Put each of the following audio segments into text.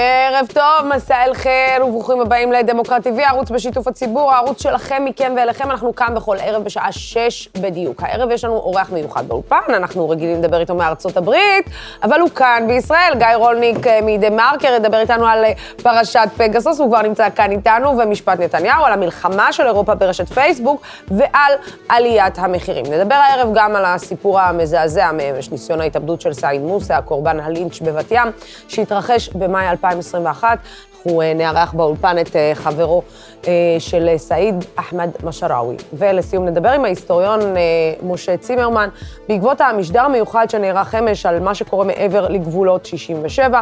Eh, ערב טוב, מסע אל חיר, וברוכים הבאים לדמוקרט TV, הערוץ בשיתוף הציבור, הערוץ שלכם, מכם ואליכם. אנחנו כאן בכל ערב בשעה שש בדיוק. הערב יש לנו אורח מיוחד באולפן, אנחנו רגילים לדבר איתו מארצות הברית, אבל הוא כאן בישראל. גיא רולניק אה, מדה מרקר ידבר איתנו על אה, פרשת פגסוס, הוא כבר נמצא כאן איתנו, ומשפט נתניהו, על המלחמה של אירופה ברשת פייסבוק, ועל עליית המחירים. נדבר הערב גם על הסיפור המזעזע ניסיון ההתאבדות של סעיד מוסא, הקורבן הלינץ' בבת ים, שהתרחש במאי 2021. אנחנו אה, נארח באולפן את אה, חברו אה, של סעיד אחמד משאראוי. ולסיום נדבר עם ההיסטוריון משה צימרמן, בעקבות המשדר המיוחד שנערך אמש על מה שקורה מעבר לגבולות 67.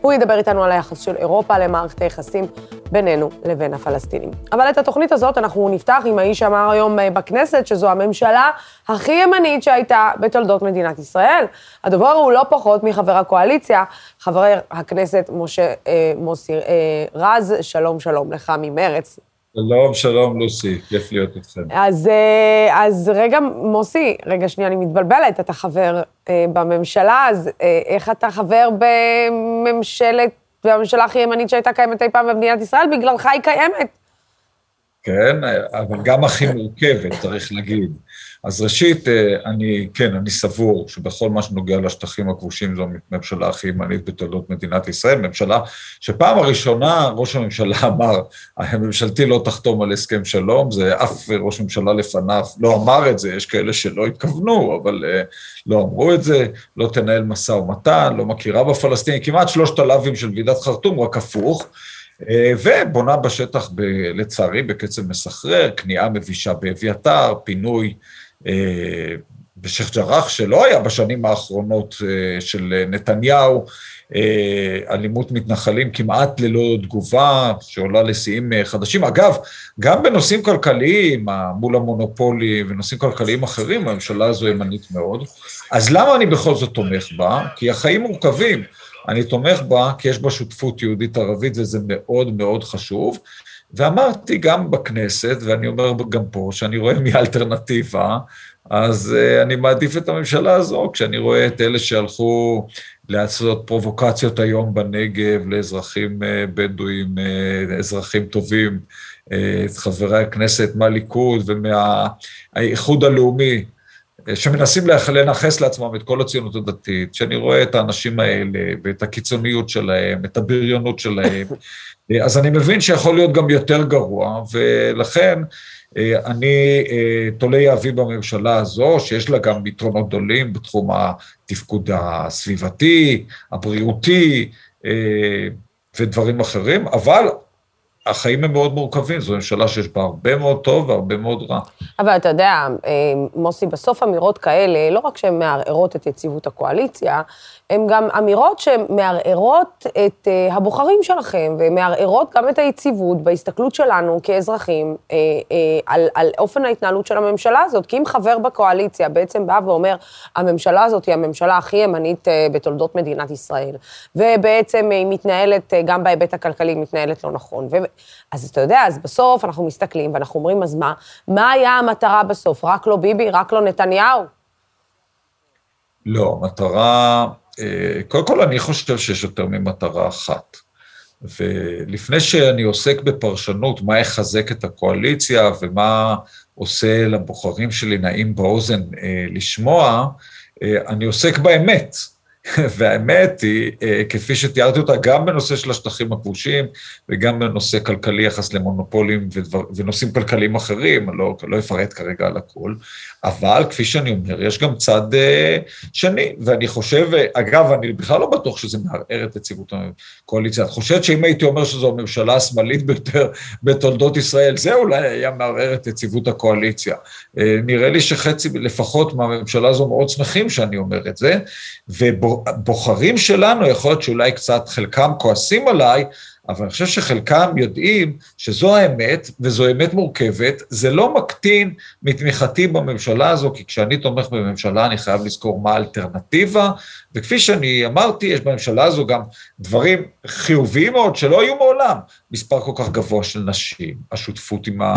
הוא ידבר איתנו על היחס של אירופה למערכת היחסים בינינו לבין הפלסטינים. אבל את התוכנית הזאת אנחנו נפתח עם האיש שאמר היום בכנסת שזו הממשלה הכי ימנית שהייתה בתולדות מדינת ישראל. הדובר הוא לא פחות מחבר הקואליציה, חבר הכנסת משה אה, מוסי אה, רז, שלום שלום לך ממרץ. שלום, שלום, לוסי, כיף להיות איתכם. אז, אה, אז רגע, מוסי, רגע, שנייה, אני מתבלבלת, אתה חבר אה, בממשלה, אז אה, איך אתה חבר בממשלת, בממשלה הכי ימנית שהייתה קיימת אי פעם במדינת ישראל? בגללך היא קיימת. כן, אבל גם הכי מורכבת, צריך להגיד. אז ראשית, אה, אני, כן, אני סבור שבכל מה שנוגע לשטחים הכבושים זו ממשלה הכי ימנית בתולדות מדינת ישראל, ממשלה שפעם הראשונה ראש הממשלה אמר, הממשלתי לא תחתום על הסכם שלום, זה אף ראש ממשלה לפניו לא אמר את זה, יש כאלה שלא התכוונו, אבל uh, לא אמרו את זה, לא תנהל משא ומתן, לא מכירה בפלסטינים, כמעט שלושת הלאווים של ועידת חרטום, רק הפוך. אה, ובונה בשטח, ב, לצערי, בקצב מסחרר, כניעה מבישה באביתר, פינוי אה, בשייח' ג'ראח, שלא היה בשנים האחרונות אה, של נתניהו, אה, אלימות מתנחלים כמעט ללא תגובה, שעולה לשיאים חדשים. אגב, גם בנושאים כלכליים, מול המונופולים ונושאים כלכליים אחרים, הממשלה הזו ימנית מאוד. אז למה אני בכל זאת תומך בה? כי החיים מורכבים. אני תומך בה כי יש בה שותפות יהודית-ערבית וזה מאוד מאוד חשוב. ואמרתי גם בכנסת, ואני אומר גם פה, שאני רואה מי האלטרנטיבה, אז uh, אני מעדיף את הממשלה הזו, כשאני רואה את אלה שהלכו לעשות פרובוקציות היום בנגב לאזרחים uh, בדואים, uh, אזרחים טובים, את חברי הכנסת מהליכוד ומהאיחוד הלאומי, שמנסים לנכס לעצמם את כל הציונות הדתית, שאני רואה את האנשים האלה ואת הקיצוניות שלהם, את הבריונות שלהם, אז אני מבין שיכול להיות גם יותר גרוע, ולכן אה, אני אה, תולה יהבי בממשלה הזו, שיש לה גם יתרונות גדולים בתחום התפקוד הסביבתי, הבריאותי אה, ודברים אחרים, אבל החיים הם מאוד מורכבים, זו ממשלה שיש בה הרבה מאוד טוב והרבה מאוד רע. אבל אתה יודע, מוסי, בסוף אמירות כאלה, לא רק שהן מערערות את יציבות הקואליציה, הן גם אמירות שמערערות את uh, הבוחרים שלכם, ומערערות גם את היציבות בהסתכלות שלנו כאזרחים uh, uh, על, על אופן ההתנהלות של הממשלה הזאת. כי אם חבר בקואליציה בעצם בא ואומר, הממשלה הזאת היא הממשלה הכי ימנית uh, בתולדות מדינת ישראל, ובעצם היא מתנהלת, uh, גם בהיבט הכלכלי, מתנהלת לא נכון. ו... אז אתה יודע, אז בסוף אנחנו מסתכלים ואנחנו אומרים, אז מה? מה היה המטרה בסוף? רק לא ביבי? רק לא נתניהו? לא, המטרה... אה, קודם כל אני חושב שיש יותר ממטרה אחת. ולפני שאני עוסק בפרשנות מה יחזק את הקואליציה ומה עושה לבוחרים שלי נעים באוזן אה, לשמוע, אה, אני עוסק באמת. והאמת היא, אה, כפי שתיארתי אותה, גם בנושא של השטחים הכבושים וגם בנושא כלכלי יחס למונופולים ודבר, ונושאים כלכליים אחרים, לא, לא אפרט כרגע על הכל, אבל כפי שאני אומר, יש גם צד uh, שני, ואני חושב, אגב, אני בכלל לא בטוח שזה מערער את יציבות הקואליציה. את חושבת שאם הייתי אומר שזו הממשלה השמאלית ביותר בתולדות ישראל, זה אולי היה מערער את יציבות הקואליציה. Uh, נראה לי שחצי לפחות מהממשלה הזו מאוד שמחים שאני אומר את זה, ובוחרים שלנו, יכול להיות שאולי קצת חלקם כועסים עליי, אבל אני חושב שחלקם יודעים שזו האמת, וזו אמת מורכבת, זה לא מקטין מתמיכתי בממשלה הזו, כי כשאני תומך בממשלה אני חייב לזכור מה האלטרנטיבה, וכפי שאני אמרתי, יש בממשלה הזו גם דברים חיוביים מאוד שלא היו מעולם. מספר כל כך גבוה של נשים, השותפות עם, ה,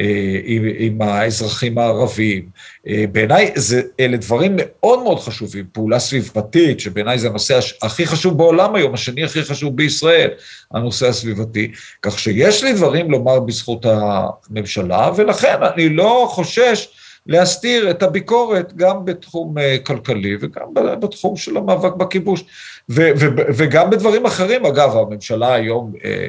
אה, עם, עם האזרחים הערבים. אה, בעיניי אלה דברים מאוד מאוד חשובים, פעולה סביבתית, שבעיניי זה הנושא הכי חשוב בעולם היום, השני הכי חשוב בישראל, הנושא הסביבתי. כך שיש לי דברים לומר בזכות הממשלה, ולכן אני לא חושש להסתיר את הביקורת גם בתחום אה, כלכלי וגם בתחום של המאבק בכיבוש. ו- ו- וגם בדברים אחרים, אגב, הממשלה היום, אה,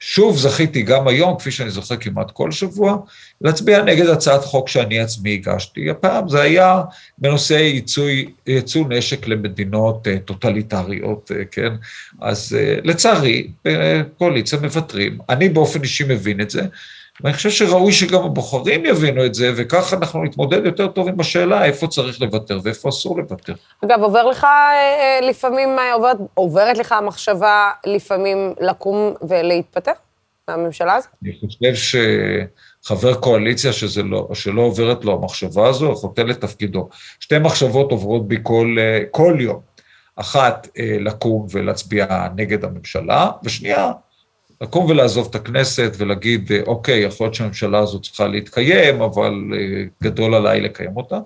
שוב זכיתי גם היום, כפי שאני זוכר כמעט כל שבוע, להצביע נגד הצעת חוק שאני עצמי הגשתי. הפעם זה היה בנושא ייצוא, ייצוא נשק למדינות אה, טוטליטריות, כן? אז לצערי, קואליציה מוותרים. אני באופן אישי מבין את זה. ואני חושב שראוי שגם הבוחרים יבינו את זה, וככה אנחנו נתמודד יותר טוב עם השאלה איפה צריך לוותר ואיפה אסור לוותר. אגב, עובר לך אה, לפעמים, אה, עוברת, עוברת לך המחשבה לפעמים לקום ולהתפטר מהממשלה הזאת? אני חושב שחבר קואליציה שזה לא, שלא עוברת לו המחשבה הזו, חוטא לתפקידו. שתי מחשבות עוברות בי כל, אה, כל יום. אחת, לקום ולהצביע נגד הממשלה, ושנייה, לקום ולעזוב את הכנסת ולהגיד, אוקיי, יכול להיות שהממשלה הזאת צריכה להתקיים, אבל אה, גדול עליי לקיים אותה.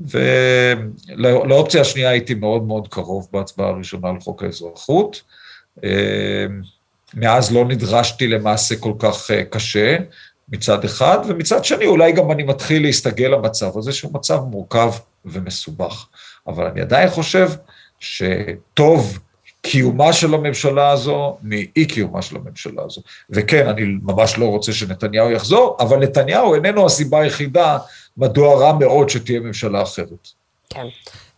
ולאופציה השנייה הייתי מאוד מאוד קרוב בהצבעה הראשונה על חוק האזרחות. אה, מאז לא נדרשתי למעשה כל כך אה, קשה מצד אחד, ומצד שני אולי גם אני מתחיל להסתגל למצב הזה, שהוא מצב מורכב ומסובך. אבל אני עדיין חושב שטוב קיומה של הממשלה הזו מאי קיומה של הממשלה הזו. וכן, אני ממש לא רוצה שנתניהו יחזור, אבל נתניהו איננו הסיבה היחידה מדוע רע מאוד שתהיה ממשלה אחרת. כן.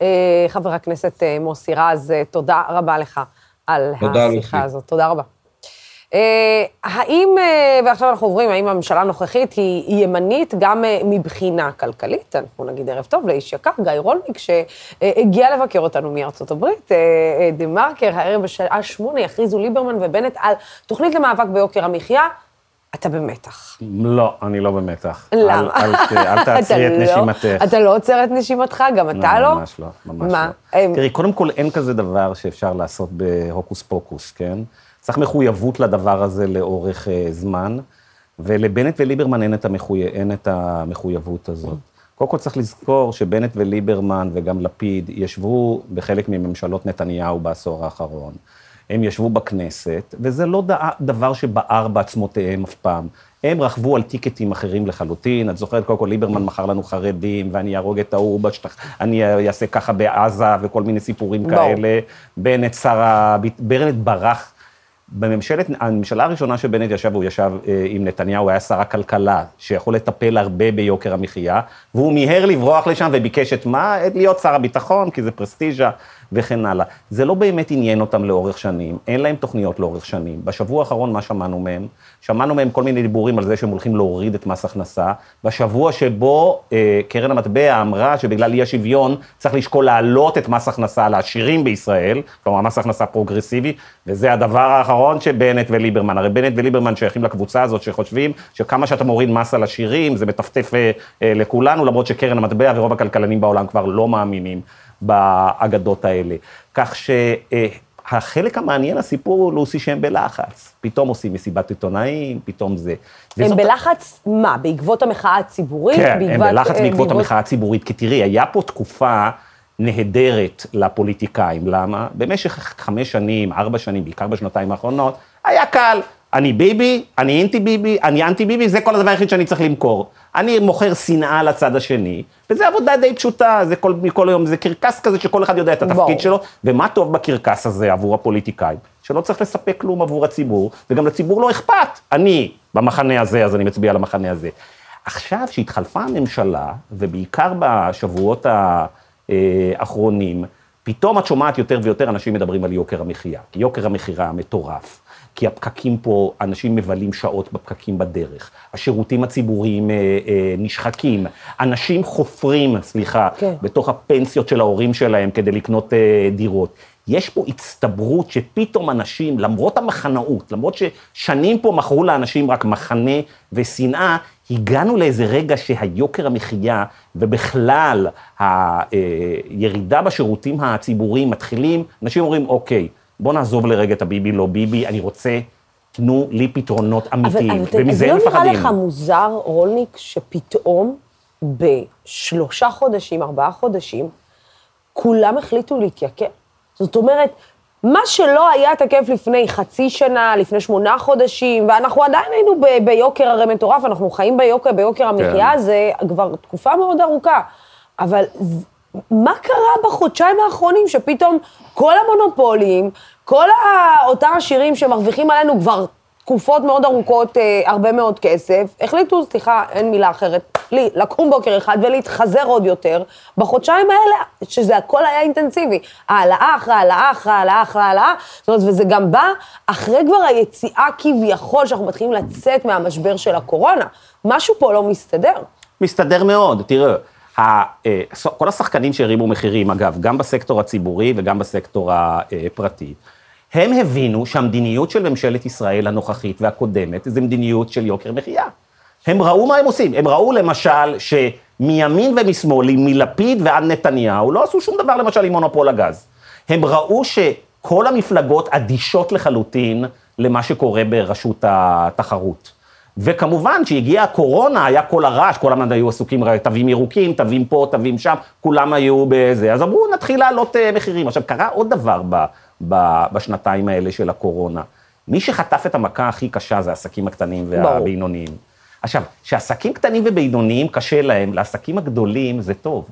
אה, חבר הכנסת אה, מוסי רז, אה, תודה רבה לך על השיחה הזאת. תודה רבה. אה, האם, אה, ועכשיו אנחנו עוברים, האם הממשלה הנוכחית היא ימנית גם אה, מבחינה כלכלית? אנחנו נגיד ערב טוב לאיש יקר, גיא רולניק, שהגיע לבקר אותנו מארצות הברית. דה מרקר, הערב בשעה שמונה יכריזו ליברמן ובנט על תוכנית למאבק ביוקר המחיה. אתה במתח. לא, אני לא במתח. למה? אל, אל, אל תעצרי את לא- נשימתך. אתה לא עוצר את נשימתך, גם אתה לא? ממש לא, ממש מה? לא. תראי, קודם כל אין כזה דבר שאפשר לעשות בהוקוס פוקוס, כן? צריך מחויבות לדבר הזה לאורך uh, זמן, ולבנט וליברמן אין את, המחוי... אין את המחויבות הזאת. קודם כל צריך לזכור שבנט וליברמן וגם לפיד ישבו בחלק מממשלות נתניהו בעשור האחרון. הם ישבו בכנסת, וזה לא דבר שבער בעצמותיהם אף פעם. הם רכבו על טיקטים אחרים לחלוטין. את זוכרת, קודם כל ליברמן מכר לנו חרדים, ואני אהרוג את ההוא, אני אעשה ככה בעזה, וכל מיני סיפורים בוא. כאלה. בנט שר ה... בנט ברח בממשלת, הממשלה הראשונה שבנט ישב, הוא ישב אה, עם נתניהו, היה שר הכלכלה, שיכול לטפל הרבה ביוקר המחיה, והוא מיהר לברוח לשם וביקש את מה? להיות שר הביטחון, כי זה פרסטיז'ה. וכן הלאה. זה לא באמת עניין אותם לאורך שנים, אין להם תוכניות לאורך שנים. בשבוע האחרון, מה שמענו מהם? שמענו מהם כל מיני דיבורים על זה שהם הולכים להוריד את מס הכנסה. בשבוע שבו אה, קרן המטבע אמרה שבגלל אי השוויון צריך לשקול להעלות את מס הכנסה לעשירים בישראל, כלומר מס הכנסה פרוגרסיבי, וזה הדבר האחרון שבנט וליברמן, הרי בנט וליברמן שייכים לקבוצה הזאת שחושבים שכמה שאתה מוריד מס על עשירים, זה מטפטף אה, אה, לכולנו, למרות שקרן המטבע ורוב הכלכלנים בעולם כבר לא מאמינים. באגדות האלה. כך שהחלק המעניין, הסיפור הוא לוסי שהם בלחץ. פתאום עושים מסיבת עיתונאים, פתאום זה. הם וזאת... בלחץ מה? בעקבות המחאה הציבורית? כן, בעקבות, הם בלחץ אה, בעקבות בעקבות המחאה הציבורית. כי תראי, היה פה תקופה... נהדרת לפוליטיקאים. למה? במשך חמש שנים, ארבע שנים, בעיקר בשנתיים האחרונות, היה קל. אני ביבי, אני אינטי ביבי, אני אנטי ביבי, זה כל הדבר היחיד שאני צריך למכור. אני מוכר שנאה לצד השני, וזו עבודה די פשוטה, זה כל, כל היום, זה קרקס כזה שכל אחד יודע את התפקיד בוא. שלו, ומה טוב בקרקס הזה עבור הפוליטיקאים? שלא צריך לספק כלום עבור הציבור, וגם לציבור לא אכפת. אני במחנה הזה, אז אני מצביע על המחנה הזה. עכשיו, שהתחלפה הממשלה, ובעיקר בשבועות האחרונים, פתאום את שומעת יותר ויותר אנשים מדברים על יוקר המחיה. כי יוקר המחירה מטורף. כי הפקקים פה, אנשים מבלים שעות בפקקים בדרך, השירותים הציבוריים אה, אה, נשחקים, אנשים חופרים, סליחה, כן. בתוך הפנסיות של ההורים שלהם כדי לקנות אה, דירות. יש פה הצטברות שפתאום אנשים, למרות המחנאות, למרות ששנים פה מכרו לאנשים רק מחנה ושנאה, הגענו לאיזה רגע שהיוקר המחיה ובכלל הירידה בשירותים הציבוריים מתחילים, אנשים אומרים, אוקיי, בוא נעזוב לרגע את הביבי, לא ביבי, אני רוצה, תנו לי פתרונות אמיתיים, אבל, אבל ומזה הם מפחדים. אבל לא נראה לך מוזר, רולניק, שפתאום בשלושה חודשים, ארבעה חודשים, כולם החליטו להתייקר? זאת אומרת, מה שלא היה תקף לפני חצי שנה, לפני שמונה חודשים, ואנחנו עדיין היינו ב- ביוקר הרי מטורף, אנחנו חיים ביוקר, ביוקר המחיה הזה כן. כבר תקופה מאוד ארוכה. אבל מה קרה בחודשיים האחרונים שפתאום כל המונופולים, כל אותם עשירים שמרוויחים עלינו כבר תקופות מאוד ארוכות, אה, הרבה מאוד כסף, החליטו, סליחה, אין מילה אחרת, לי, לקום בוקר אחד ולהתחזר עוד יותר, בחודשיים האלה, שזה הכל היה אינטנסיבי. העלאה אחרי העלאה אחרי העלאה אחרי העלאה, זאת אומרת, וזה גם בא אחרי כבר היציאה כביכול, שאנחנו מתחילים לצאת מהמשבר של הקורונה. משהו פה לא מסתדר. מסתדר מאוד, תראה. אה, כל השחקנים שהרימו מחירים, אגב, גם בסקטור הציבורי וגם בסקטור הפרטי, הם הבינו שהמדיניות של ממשלת ישראל הנוכחית והקודמת זה מדיניות של יוקר מחיה. הם ראו מה הם עושים, הם ראו למשל שמימין ומשמאל, מלפיד ועד נתניהו, לא עשו שום דבר למשל עם מונופול הגז. הם ראו שכל המפלגות אדישות לחלוטין למה שקורה ברשות התחרות. וכמובן, כשהגיעה הקורונה, היה כל הרעש, הזמן היו עסוקים, תווים ירוקים, תווים פה, תווים שם, כולם היו בזה. אז אמרו, נתחיל להעלות אה, מחירים. עכשיו, קרה עוד דבר ב, ב, בשנתיים האלה של הקורונה. מי שחטף את המכה הכי קשה זה העסקים הקטנים והבינוניים. עכשיו, כשעסקים קטנים ובינוניים קשה להם, לעסקים הגדולים זה טוב.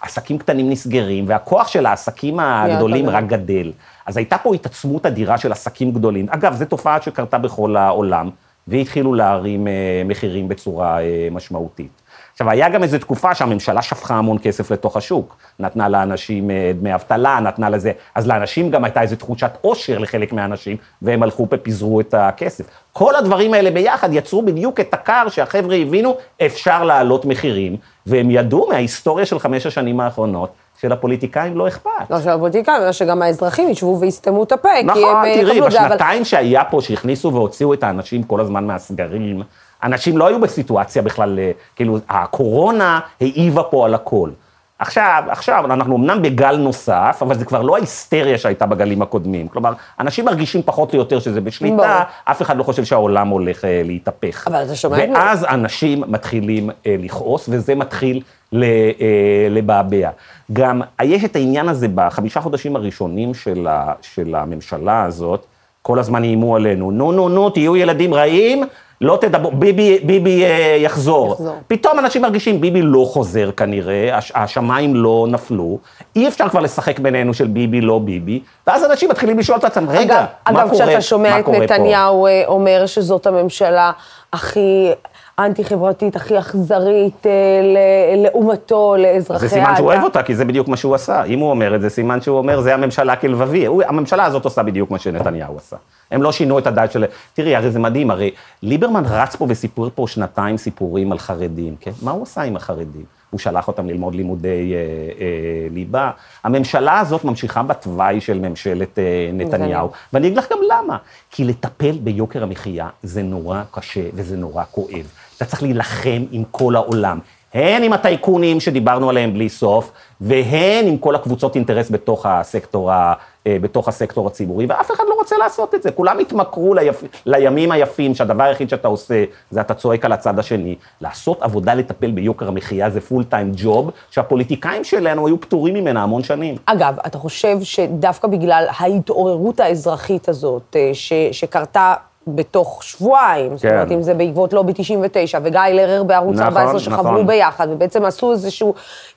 עסקים קטנים נסגרים, והכוח של העסקים הגדולים רק גדל. אז הייתה פה התעצמות אדירה של עסקים גדולים. אגב, זו תופעה שקרתה בכל העולם. והתחילו להרים אה, מחירים בצורה אה, משמעותית. עכשיו, היה גם איזו תקופה שהממשלה שפכה המון כסף לתוך השוק, נתנה לאנשים אה, דמי אבטלה, נתנה לזה, אז לאנשים גם הייתה איזו תחושת עושר לחלק מהאנשים, והם הלכו ופיזרו את הכסף. כל הדברים האלה ביחד יצרו בדיוק את הקר שהחבר'ה הבינו, אפשר להעלות מחירים, והם ידעו מההיסטוריה של חמש השנים האחרונות, שלפוליטיקאים לא אכפת. לא של הפוליטיקאים, אלא שגם האזרחים ישבו ויסתמו את הפה, נכון, כי הם נכון, תראי, בשנתיים אבל... שהיה פה, שהכניסו והוציאו את האנשים כל הזמן מהסגרים, אנשים לא היו בסיטואציה בכלל, אה, כאילו, הקורונה העיבה פה על הכל. עכשיו, עכשיו, אנחנו אמנם בגל נוסף, אבל זה כבר לא ההיסטריה שהייתה בגלים הקודמים. כלומר, אנשים מרגישים פחות או יותר שזה בשליטה, בוא. אף אחד לא חושב שהעולם הולך אה, להתהפך. אבל אתה שומע את זה. ואז אנשים מתחילים אה, לכעוס, וזה מתחיל ל, אה, לבעבע. גם יש את העניין הזה בחמישה חודשים הראשונים של, ה, של הממשלה הזאת, כל הזמן איימו עלינו, נו, נו, נו, תהיו ילדים רעים, לא תדברו, ביבי, ביבי אה, יחזור. יחזור. פתאום אנשים מרגישים, ביבי לא חוזר כנראה, הש, השמיים לא נפלו, אי אפשר כבר לשחק בינינו של ביבי, לא ביבי, ואז אנשים מתחילים לשאול את עצמם, רגע, אגב, מה אגב, קורה, פה? אגב, כשאתה שומע את נתניהו אה, אומר שזאת הממשלה הכי... האנטי-חברתית הכי אכזרית אה, לעומתו, לאזרחיה. זה סימן שהוא אוהב אותה, כי זה בדיוק מה שהוא עשה. אם הוא אומר את זה, סימן שהוא אומר, זה הממשלה כלבבי. הממשלה הזאת עושה בדיוק מה שנתניהו עשה. הם לא שינו את הדעת של... תראי, הרי זה מדהים, הרי ליברמן רץ פה וסיפר פה שנתיים סיפורים על חרדים, כן? מה הוא עשה עם החרדים? הוא שלח אותם ללמוד לימודי אה, אה, ליבה. הממשלה הזאת ממשיכה בתוואי של ממשלת אה, נתניהו, ואני אגיד לך גם למה. כי לטפל ביוקר המחיה זה נורא קשה וזה נורא כואב. אתה צריך להילחם עם כל העולם. הן עם הטייקונים שדיברנו עליהם בלי סוף, והן עם כל הקבוצות אינטרס בתוך הסקטור, ה, אה, בתוך הסקטור הציבורי, ואף אחד לא רוצה לעשות את זה. כולם התמכרו ליפ, לימים היפים, שהדבר היחיד שאתה עושה, זה אתה צועק על הצד השני. לעשות עבודה לטפל ביוקר המחיה זה פול טיים ג'וב, שהפוליטיקאים שלנו היו פטורים ממנה המון שנים. אגב, אתה חושב שדווקא בגלל ההתעוררות האזרחית הזאת, אה, ש, שקרתה בתוך שבועיים, כן. זאת אומרת, אם זה בעקבות לובי 99, וגיא לרר בערוץ נכון, 14 שחברו נכון. ביחד, ובעצם עשו איזושהי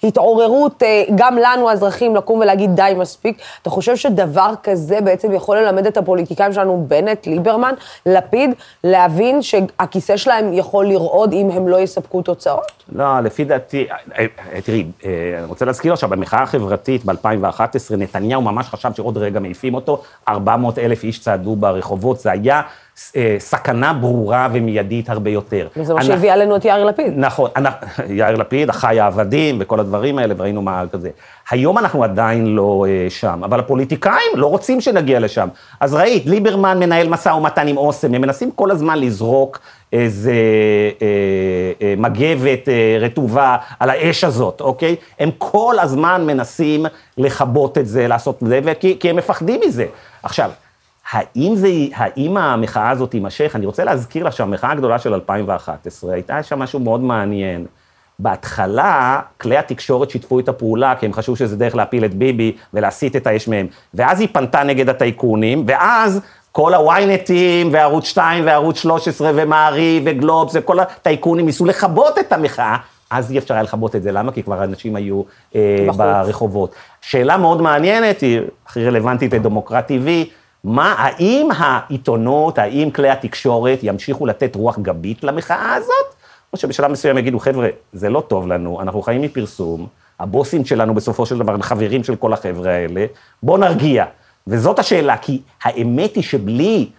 התעוררות, אה, גם לנו האזרחים, לקום ולהגיד די מספיק. אתה חושב שדבר כזה בעצם יכול ללמד את הפוליטיקאים שלנו, בנט, ליברמן, לפיד, להבין שהכיסא שלהם יכול לרעוד אם הם לא יספקו תוצאות? לא, לפי דעתי, אה, אה, תראי, אני רוצה להזכיר עכשיו, במחאה החברתית ב-2011, נתניהו ממש חשב שעוד רגע מעיפים אותו, 400 אלף איש צעדו ברחובות, זה היה... אה, סכנה ברורה ומיידית הרבה יותר. וזה מה שהביא עלינו את יאיר לפיד. נכון, יאיר לפיד, אחי העבדים וכל הדברים האלה, וראינו מה כזה. היום אנחנו עדיין לא אה, שם, אבל הפוליטיקאים לא רוצים שנגיע לשם. אז ראית, ליברמן מנהל משא ומתן עם אוסם, הם מנסים כל הזמן לזרוק איזה אה, אה, מגבת אה, רטובה על האש הזאת, אוקיי? הם כל הזמן מנסים לכבות את זה, לעשות את זה, כי, כי הם מפחדים מזה. עכשיו, האם, זה, האם המחאה הזאת תימשך? אני רוצה להזכיר לך שהמחאה הגדולה של 2011, הייתה שם משהו מאוד מעניין. בהתחלה, כלי התקשורת שיתפו את הפעולה, כי הם חשבו שזה דרך להפיל את ביבי ולהסיט את האש מהם. ואז היא פנתה נגד הטייקונים, ואז כל הוויינטים, וערוץ 2, וערוץ 13, ומעריב, וגלובס, וכל הטייקונים ניסו לכבות את המחאה. אז אי אפשר היה לכבות את זה, למה? כי כבר אנשים היו אה, ברחובות. שאלה מאוד מעניינת, היא הכי רלוונטית לדמוקרט TV, מה, האם העיתונות, האם כלי התקשורת ימשיכו לתת רוח גבית למחאה הזאת, או שבשלב מסוים יגידו, חבר'ה, זה לא טוב לנו, אנחנו חיים מפרסום, הבוסים שלנו בסופו של דבר הם חברים של כל החבר'ה האלה, בואו נרגיע. וזאת השאלה, כי האמת היא שבלי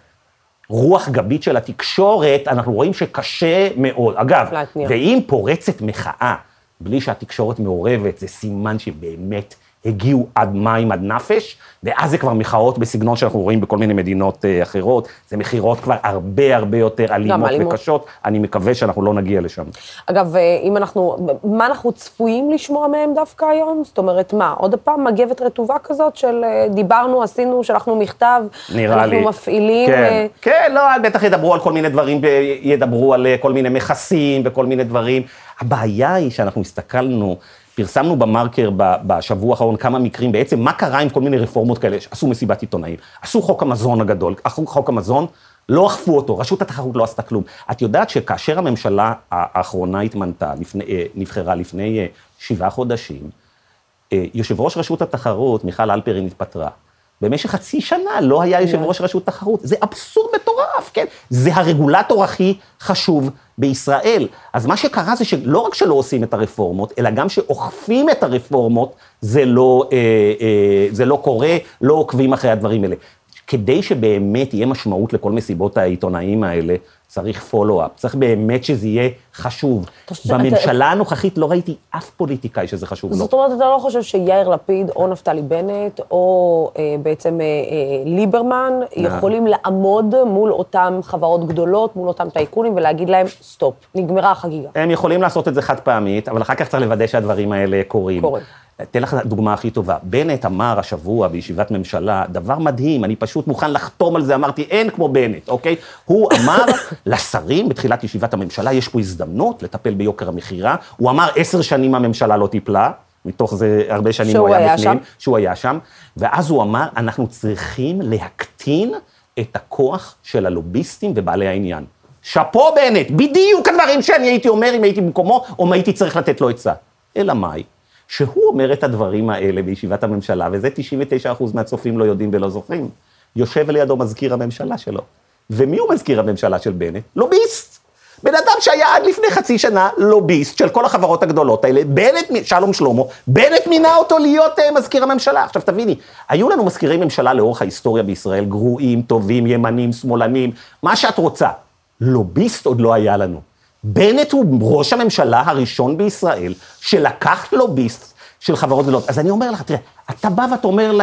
רוח גבית של התקשורת, אנחנו רואים שקשה מאוד. אגב, ואם פורצת מחאה בלי שהתקשורת מעורבת, זה סימן שבאמת הגיעו עד מים, עד נפש, ואז זה כבר מחאות בסגנון שאנחנו רואים בכל מיני מדינות אה, אחרות. זה מכירות כבר הרבה הרבה יותר אלימות וקשות. אני מקווה שאנחנו לא נגיע לשם. אגב, אה, אם אנחנו, מה אנחנו צפויים לשמוע מהם דווקא היום? זאת אומרת, מה, עוד פעם מגבת רטובה כזאת של אה, דיברנו, עשינו, שלחנו מכתב, נראה אנחנו לי. מפעילים... כן, כן, לא, בטח ידברו על כל מיני דברים, ידברו על כל מיני מכסים וכל מיני דברים. הבעיה היא שאנחנו הסתכלנו, פרסמנו במרקר בשבוע האחרון כמה מקרים, בעצם מה קרה עם כל מיני רפורמות כאלה, עשו מסיבת עיתונאים, עשו חוק המזון הגדול, חוק המזון, לא אכפו אותו, רשות התחרות לא עשתה כלום. את יודעת שכאשר הממשלה האחרונה התמנתה, לפני, אה, נבחרה לפני אה, שבעה חודשים, אה, יושב ראש רשות התחרות, מיכל אלפרין, התפטרה. במשך חצי שנה לא היה יושב ראש רשות תחרות. זה אבסורד מטורף, כן? זה הרגולטור הכי חשוב בישראל. אז מה שקרה זה שלא רק שלא עושים את הרפורמות, אלא גם שאוכפים את הרפורמות, זה לא, אה, אה, זה לא קורה, לא עוקבים אחרי הדברים האלה. כדי שבאמת יהיה משמעות לכל מסיבות העיתונאים האלה, צריך follow-up, צריך באמת שזה יהיה חשוב. בממשלה אתה... הנוכחית לא ראיתי אף פוליטיקאי שזה חשוב לו. זאת אומרת, אתה לא חושב שיאיר לפיד או נפתלי בנט, או אה, בעצם אה, אה, ליברמן, נה. יכולים לעמוד מול אותן חברות גדולות, מול אותם טייקונים, ולהגיד להם, stop, נגמרה החגיגה. הם יכולים לעשות את זה חד פעמית, אבל אחר כך צריך לוודא שהדברים האלה קורים. קורים. אתן לך דוגמה הכי טובה. בנט אמר השבוע בישיבת ממשלה, דבר מדהים, אני פשוט מוכן לחתום על זה, אמרתי, אין כמו בנט, אוקיי? הוא אמר לשרים בתחילת ישיבת הממשלה, יש פה הזדמנות לטפל ביוקר המכירה. הוא אמר, עשר שנים הממשלה לא טיפלה, מתוך זה הרבה שנים הוא היה, בפנים. שהוא היה שם, ואז הוא אמר, אנחנו צריכים להקטין את הכוח של הלוביסטים ובעלי העניין. שאפו בנט, בדיוק הדברים שאני הייתי אומר אם הייתי במקומו, או אם הייתי צריך לתת לו עצה. אלא מאי? שהוא אומר את הדברים האלה בישיבת הממשלה, וזה 99% מהצופים לא יודעים ולא זוכרים, יושב לידו מזכיר הממשלה שלו. ומי הוא מזכיר הממשלה של בנט? לוביסט. בן אדם שהיה עד לפני חצי שנה לוביסט של כל החברות הגדולות האלה, בנט, שלום שלמה, בנט מינה אותו להיות uh, מזכיר הממשלה. עכשיו תביני, היו לנו מזכירי ממשלה לאורך ההיסטוריה בישראל, גרועים, טובים, ימנים, שמאלנים, מה שאת רוצה. לוביסט עוד לא היה לנו. בנט הוא ראש הממשלה הראשון בישראל שלקח לוביסט של חברות גדולות. אז אני אומר לך, תראה, אתה בא ואתה אומר,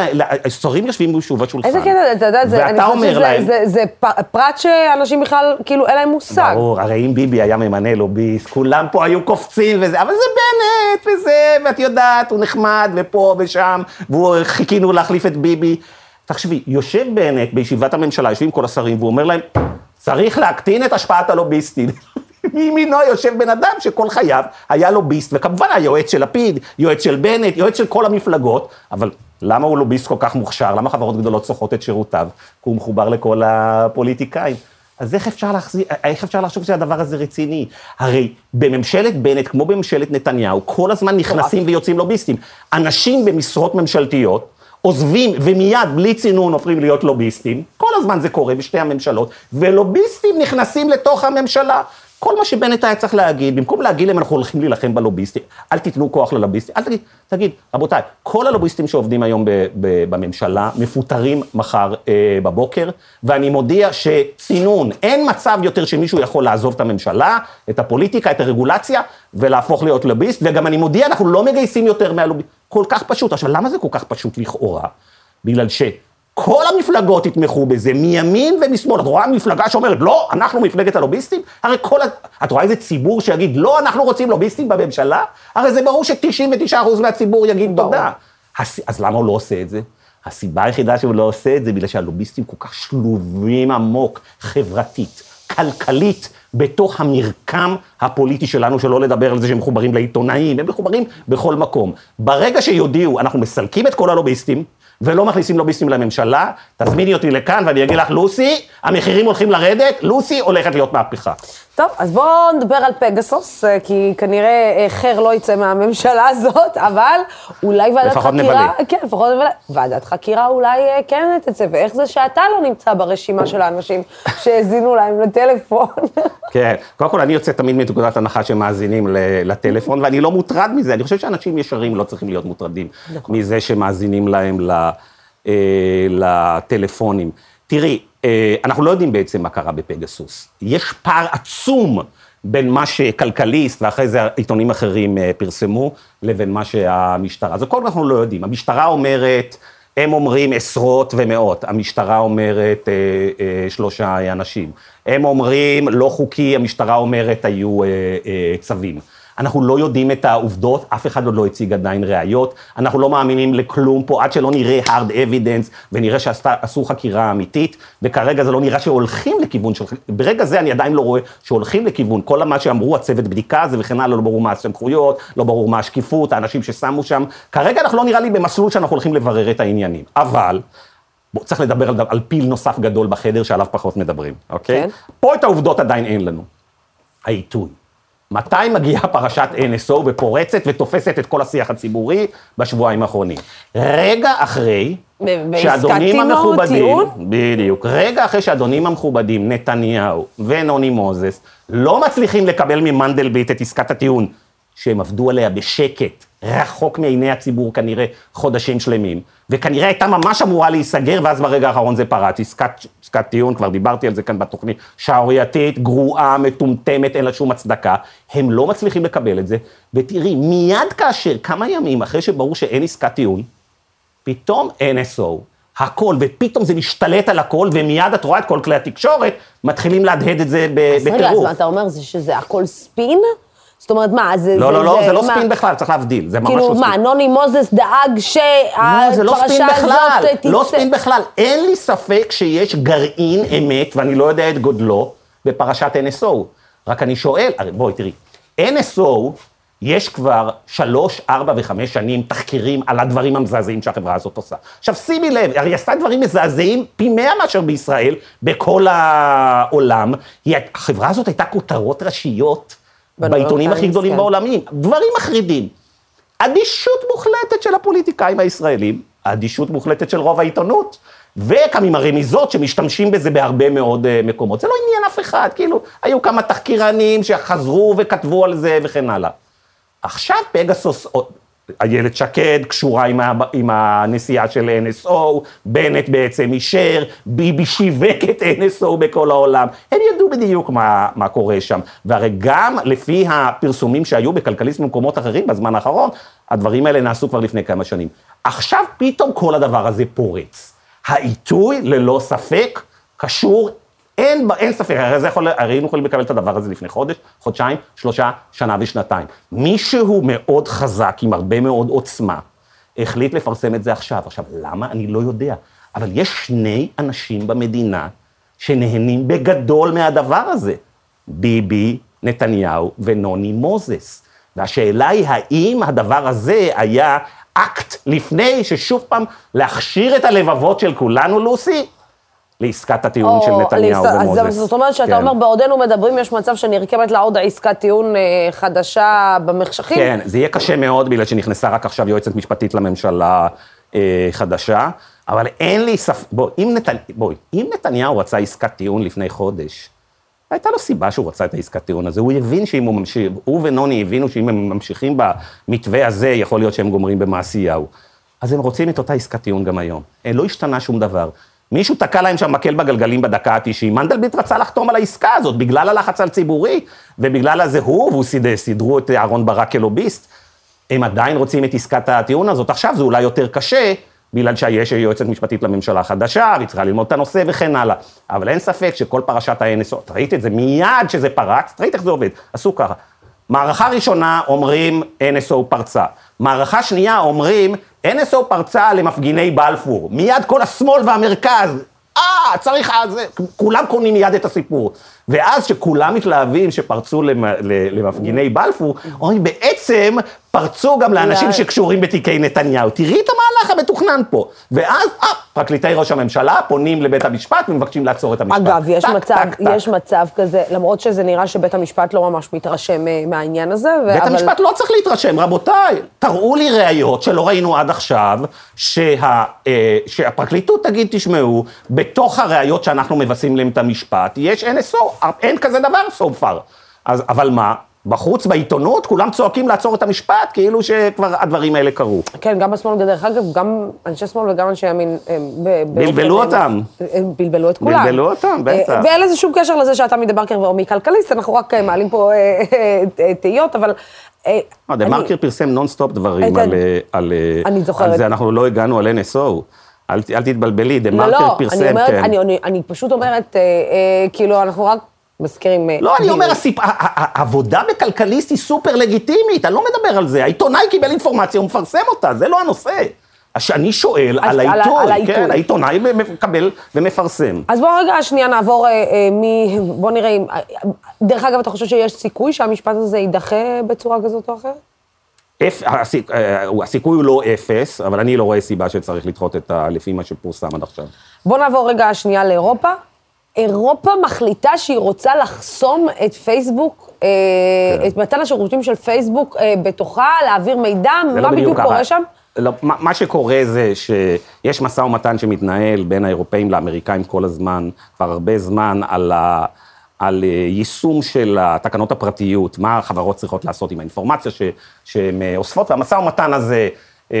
שרים יושבים שוב בשולחן. איזה קטע, אתה יודע, אני חושבת שזה פרט שאנשים בכלל, כאילו, אין להם מושג. ברור, הרי אם ביבי היה ממנה לוביסט, כולם פה היו קופצים וזה, אבל זה בנט וזה, ואת יודעת, הוא נחמד, ופה ושם, וחיכינו להחליף את ביבי. תחשבי, יושב בנט בישיבת הממשלה, יושבים כל השרים, והוא אומר להם, צריך להקטין את השפעת הלוביסטים. מימינו יושב בן אדם שכל חייו היה לוביסט, וכמובן היועץ של לפיד, יועץ של בנט, יועץ של כל המפלגות, אבל למה הוא לוביסט כל כך מוכשר? למה חברות גדולות צורכות את שירותיו? כי הוא מחובר לכל הפוליטיקאים. אז איך אפשר, להחזיר, איך אפשר לחשוב שהדבר הזה רציני? הרי בממשלת בנט, כמו בממשלת נתניהו, כל הזמן נכנסים ויוצאים לוביסטים. אנשים במשרות ממשלתיות, עוזבים ומיד, בלי צינון, הופכים להיות לוביסטים, כל הזמן זה קורה בשתי הממשלות, ולוביסטים נכנסים לתוך הממשלה. כל מה שבנט היה צריך להגיד, במקום להגיד להם, אנחנו הולכים להילחם בלוביסטים, אל תיתנו כוח ללוביסטים, אל תגיד, תגיד, רבותיי, כל הלוביסטים שעובדים היום ב, ב, בממשלה מפוטרים מחר אה, בבוקר, ואני מודיע שצינון, אין מצב יותר שמישהו יכול לעזוב את הממשלה, את הפוליטיקה, את הרגולציה, ולהפוך להיות לוביסט, וגם אני מודיע, אנחנו לא מגייסים יותר מהלוביסטים, כל כך פשוט. עכשיו, למה זה כל כך פשוט לכאורה? בגלל ש... כל המפלגות יתמכו בזה, מימין ומשמאל. את רואה מפלגה שאומרת, לא, אנחנו מפלגת הלוביסטים? הרי כל ה... את רואה איזה ציבור שיגיד, לא, אנחנו רוצים לוביסטים בממשלה? הרי זה ברור ש-99% מהציבור יגיד תודה. הס... אז למה הוא לא עושה את זה? הסיבה היחידה שהוא לא עושה את זה, בגלל שהלוביסטים כל כך שלובים עמוק, חברתית, כלכלית, בתוך המרקם הפוליטי שלנו, שלא לדבר על זה שהם מחוברים לעיתונאים, הם מחוברים בכל מקום. ברגע שיודיעו, אנחנו מסלקים את כל הלוביסטים, ולא מכניסים לוביסטים לממשלה, תזמיני אותי לכאן ואני אגיד לך, לוסי, המחירים הולכים לרדת, לוסי הולכת להיות מהפכה. טוב, אז בואו נדבר על פגסוס, אה, כי כנראה אה, חר לא יצא מהממשלה הזאת, אבל אולי ועדת לפחות חקירה... נבלה. כן, לפחות נבלה. ועדת חקירה אולי אה, כן תצא, ואיך זה שאתה לא נמצא ברשימה של האנשים שהאזינו להם לטלפון? כן, קודם כל אני יוצא תמיד מנקודת הנחה שמאזינים לטלפון, ואני לא מוטרד מזה, אני חושב שאנשים ישרים לא צריכים להיות מוטרדים מזה שמאזינים להם לטלפונים. תראי, אנחנו לא יודעים בעצם מה קרה בפגסוס. יש פער עצום בין מה שכלכליסט, ואחרי זה עיתונים אחרים אה, פרסמו, לבין מה שהמשטרה. אז הכל אנחנו לא יודעים. המשטרה אומרת, הם אומרים עשרות ומאות, המשטרה אומרת אה, אה, שלושה אנשים. הם אומרים לא חוקי, המשטרה אומרת היו אה, אה, צווים. אנחנו לא יודעים את העובדות, אף אחד עוד לא הציג עדיין ראיות, אנחנו לא מאמינים לכלום פה עד שלא נראה hard evidence ונראה שעשו חקירה אמיתית, וכרגע זה לא נראה שהולכים לכיוון של, ברגע זה אני עדיין לא רואה שהולכים לכיוון, כל מה שאמרו, הצוות בדיקה הזה וכן הלאה, לא ברור מה הסמכויות, לא ברור מה השקיפות, האנשים ששמו שם, כרגע אנחנו לא נראה לי במסלול שאנחנו הולכים לברר את העניינים, אבל... בוא, צריך לדבר על, על פיל נוסף גדול בחדר שעליו פחות מדברים, אוקיי? כן. פה את העובדות עדיין אין לנו. העיתוי. מתי מגיעה פרשת NSO ופורצת ותופסת את כל השיח הציבורי בשבועיים האחרונים? רגע אחרי שהאדונים טיעון? המכובדים? בדיוק, רגע אחרי שהאדונים המכובדים, נתניהו ונוני מוזס, לא מצליחים לקבל ממנדלבליט את עסקת הטיעון, שהם עבדו עליה בשקט, רחוק מעיני הציבור כנראה חודשים שלמים, וכנראה הייתה ממש אמורה להיסגר, ואז ברגע האחרון זה פרץ. עסקת, עסקת טיעון, כבר דיברתי על זה כאן בתוכנית, שערורייתית, גרועה, מטומטמת, אין לה שום הצדקה. הם לא מצליחים לקבל את זה, ותראי, מיד כאשר, כמה ימים אחרי שברור שאין עסקת טיעון, פתאום NSO, הכל, ופתאום זה משתלט על הכל, ומיד את רואה את כל כלי התקשורת, מתחילים להדהד את זה ב- אז רגע, אז בטירוף. מה אתה אומר, זה שזה הכל ספין? זאת אומרת, מה, זה... לא, לא, לא, זה לא מה- ספין בכלל, צריך להבדיל, זה ממש כאילו, לא ספין. מה, נוני מוזס דאג לא, שהפרשה זה לא ספין הזאת בכלל, תצא... לא ספין בכלל. אין לי ספק שיש גרעין אמת, ואני לא יודע את גודלו, בפרשת NSO. רק אני שואל, הרי בואי תראי, NSO, יש כבר שלוש, ארבע וחמש שנים תחקירים על הדברים המזעזעים שהחברה הזאת עושה. עכשיו שימי לב, הרי היא עשתה דברים מזעזעים פי מאה מאשר בישראל, בכל העולם. היא, החברה הזאת הייתה כותרות ראשיות בעיתונים הכי גדולים כן. בעולמים. דברים מחרידים. אדישות מוחלטת של הפוליטיקאים הישראלים, אדישות מוחלטת של רוב העיתונות, וגם עם הרמיזות שמשתמשים בזה בהרבה מאוד אה, מקומות. זה לא עניין אף אחד, כאילו, היו כמה תחקירנים שחזרו וכתבו על זה וכן הלאה. עכשיו פגסוס, איילת שקד קשורה עם, ה, עם הנסיעה של NSO, בנט בעצם אישר, ביבי שיווק את NSO בכל העולם. הם ידעו בדיוק מה, מה קורה שם. והרי גם לפי הפרסומים שהיו בכלכליסט במקומות אחרים בזמן האחרון, הדברים האלה נעשו כבר לפני כמה שנים. עכשיו פתאום כל הדבר הזה פורץ. העיתוי, ללא ספק, קשור אין, אין ספק, הרי, זה יכול, הרי היינו יכולים לקבל את הדבר הזה לפני חודש, חודשיים, שלושה, שנה ושנתיים. מישהו מאוד חזק, עם הרבה מאוד עוצמה, החליט לפרסם את זה עכשיו. עכשיו, למה? אני לא יודע. אבל יש שני אנשים במדינה שנהנים בגדול מהדבר הזה. ביבי, נתניהו ונוני מוזס. והשאלה היא, האם הדבר הזה היה אקט לפני ששוב פעם להכשיר את הלבבות של כולנו, לוסי? לעסקת הטיעון של או נתניהו לעסקה- ומוזס. אז זאת אומרת שאתה כן. אומר, בעודנו מדברים, יש מצב שנרקמת לה עוד עסקת טיעון אה, חדשה במחשכים? כן, זה יהיה קשה מאוד, בגלל שנכנסה רק עכשיו יועצת משפטית לממשלה אה, חדשה, אבל אין לי ספק, בואי, אם, נת... בואי, אם נתניהו רצה עסקת טיעון לפני חודש, הייתה לו סיבה שהוא רצה את העסקת טיעון הזה, הוא הבין שאם הוא ממשיך, הוא ונוני הבינו שאם הם ממשיכים במתווה הזה, יכול להיות שהם גומרים במעשיהו. אז הם רוצים את אותה עסקת טיעון גם היום. אה, לא השתנה שום דבר. מישהו תקע להם שם מקל בגלגלים בדקה ה-90, מנדלבליט רצה לחתום על העסקה הזאת, בגלל הלחץ על ציבורי, ובגלל הזה הוא, והוא סידרו את אהרון ברק כלוביסט. הם עדיין רוצים את עסקת הטיעון הזאת, עכשיו זה אולי יותר קשה, בגלל שיש יועצת משפטית לממשלה חדשה, והיא צריכה ללמוד את הנושא וכן הלאה. אבל אין ספק שכל פרשת ה-NSO, ראית את זה מיד שזה פרץ, ראית איך זה עובד, עשו ככה. מערכה ראשונה אומרים NSO פרצה, מערכה שנייה אומרים NSO פרצה למפגיני בלפור, מיד כל השמאל והמרכז, אה, צריך, אז, כולם קונים מיד את הסיפור. ואז שכולם מתלהבים שפרצו למפגיני בלפור, אומרים, בעצם פרצו גם לאנשים שקשורים בתיקי נתניהו. תראי את המהלך המתוכנן פה. ואז, אה, פרקליטי ראש הממשלה פונים לבית המשפט ומבקשים לעצור את המשפט. אגב, יש, טק, מצב, טק, יש טק. מצב כזה, למרות שזה נראה שבית המשפט לא ממש מתרשם אה, מהעניין הזה, ו... בית אבל... המשפט לא צריך להתרשם, רבותיי. תראו לי ראיות שלא ראינו עד עכשיו, שה, אה, שהפרקליטות תגיד, תשמעו, בתוך הראיות שאנחנו מבצעים להם את המשפט, יש NSO, אין כזה דבר so far. אז, אבל מה? בחוץ, בעיתונות, כולם צועקים לעצור את המשפט, כאילו שכבר הדברים האלה קרו. כן, גם בשמאל, דרך אגב, גם אנשי שמאל וגם אנשי ימין... בלבלו אותם. הם בלבלו את כולם. בלבלו אותם, בטח. אה, ואין לזה שום קשר לזה שאתה מדה מרקר או מכלכליסט, אנחנו רק אה, מעלים פה אה, תהיות, אבל... TheMarker פרסם נונסטופ דברים על זה, אנחנו לא הגענו על NSO. אל תתבלבלי, TheMarker פרסם, כן. לא, לא, אני פשוט אומרת, כאילו, אנחנו רק... מזכירים... אה, לא, אני אומר, העבודה בכלכליסט היא סופר לגיטימית, אני לא מדבר על זה. העיתונאי קיבל אינפורמציה, הוא מפרסם אותה, זה לא הנושא. אני שואל על העיתוי, כן, העיתונאי מקבל ומפרסם. אז בואו רגע שנייה נעבור אה, מ... בואו נראה אם... דרך אגב, אתה חושב שיש סיכוי שהמשפט הזה יידחה בצורה כזאת או אחרת? אה, הסיכוי הוא לא אפס, אבל אני לא רואה סיבה שצריך לדחות את ה... לפי מה שפורסם עד עכשיו. בואו נעבור רגע שנייה לאירופה. אירופה מחליטה שהיא רוצה לחסום את פייסבוק, אה, כן. את מתן השירותים של פייסבוק אה, בתוכה, להעביר מידע, מה לא בדיוק קורה שם? לא, מה, מה שקורה זה שיש משא ומתן שמתנהל בין האירופאים לאמריקאים כל הזמן, כבר הרבה זמן, על, ה, על אה, יישום של תקנות הפרטיות, מה החברות צריכות לעשות עם האינפורמציה שהן אוספות, והמשא ומתן הזה אה,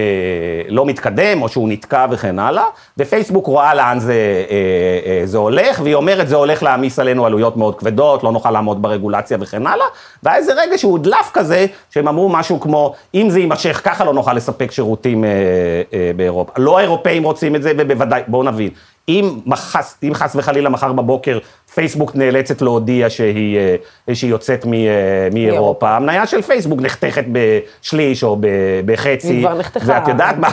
לא מתקדם, או שהוא נתקע וכן הלאה, ופייסבוק רואה לאן זה, אה, אה, זה הולך, והיא אומרת, זה הולך להעמיס עלינו עלויות מאוד כבדות, לא נוכל לעמוד ברגולציה וכן הלאה, והיה איזה רגע שהוא הודלף כזה, שהם אמרו משהו כמו, אם זה יימשך ככה לא נוכל לספק שירותים אה, אה, באירופה. לא האירופאים רוצים את זה, ובוודאי, בואו נבין, אם, מחס, אם חס וחלילה מחר בבוקר פייסבוק נאלצת להודיע שהיא, אה, שהיא יוצאת מ, אה, מאירופה, המניה של פייסבוק נחתכת בשליש או בחצי. היא כבר נחתכה. ואת יודעת מה,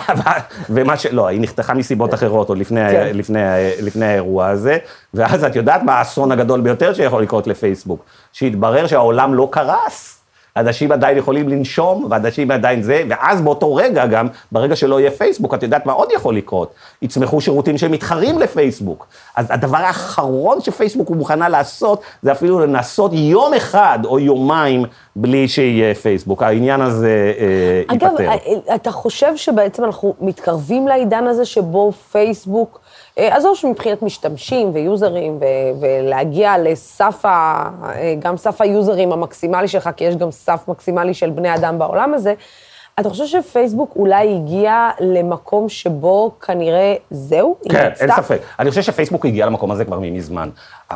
ומה ש... לא, היא נחתכה מסיבות אחרות עוד לפני, כן. לפני, לפני האירוע הזה, ואז את יודעת מה האסון הגדול ביותר שיכול לקרות לפייסבוק? שהתברר שהעולם לא קרס. אנשים עדיין יכולים לנשום, ואנשים עדיין זה, ואז באותו רגע גם, ברגע שלא יהיה פייסבוק, את יודעת מה עוד יכול לקרות? יצמחו שירותים שמתחרים לפייסבוק. אז הדבר האחרון שפייסבוק הוא מוכנה לעשות, זה אפילו לנסות יום אחד או יומיים בלי שיהיה פייסבוק. העניין הזה אה, ייפתר. אגב, אה, אתה חושב שבעצם אנחנו מתקרבים לעידן הזה שבו פייסבוק... אה, עזוב שמבחינת משתמשים ויוזרים, ולהגיע לסף, ה, אה, גם סף היוזרים המקסימלי שלך, כי יש גם סף מקסימלי של בני אדם בעולם הזה, אתה חושב שפייסבוק אולי הגיע למקום שבו כנראה זהו? כן, אין ספק. אני חושב שפייסבוק הגיע למקום הזה כבר מזמן.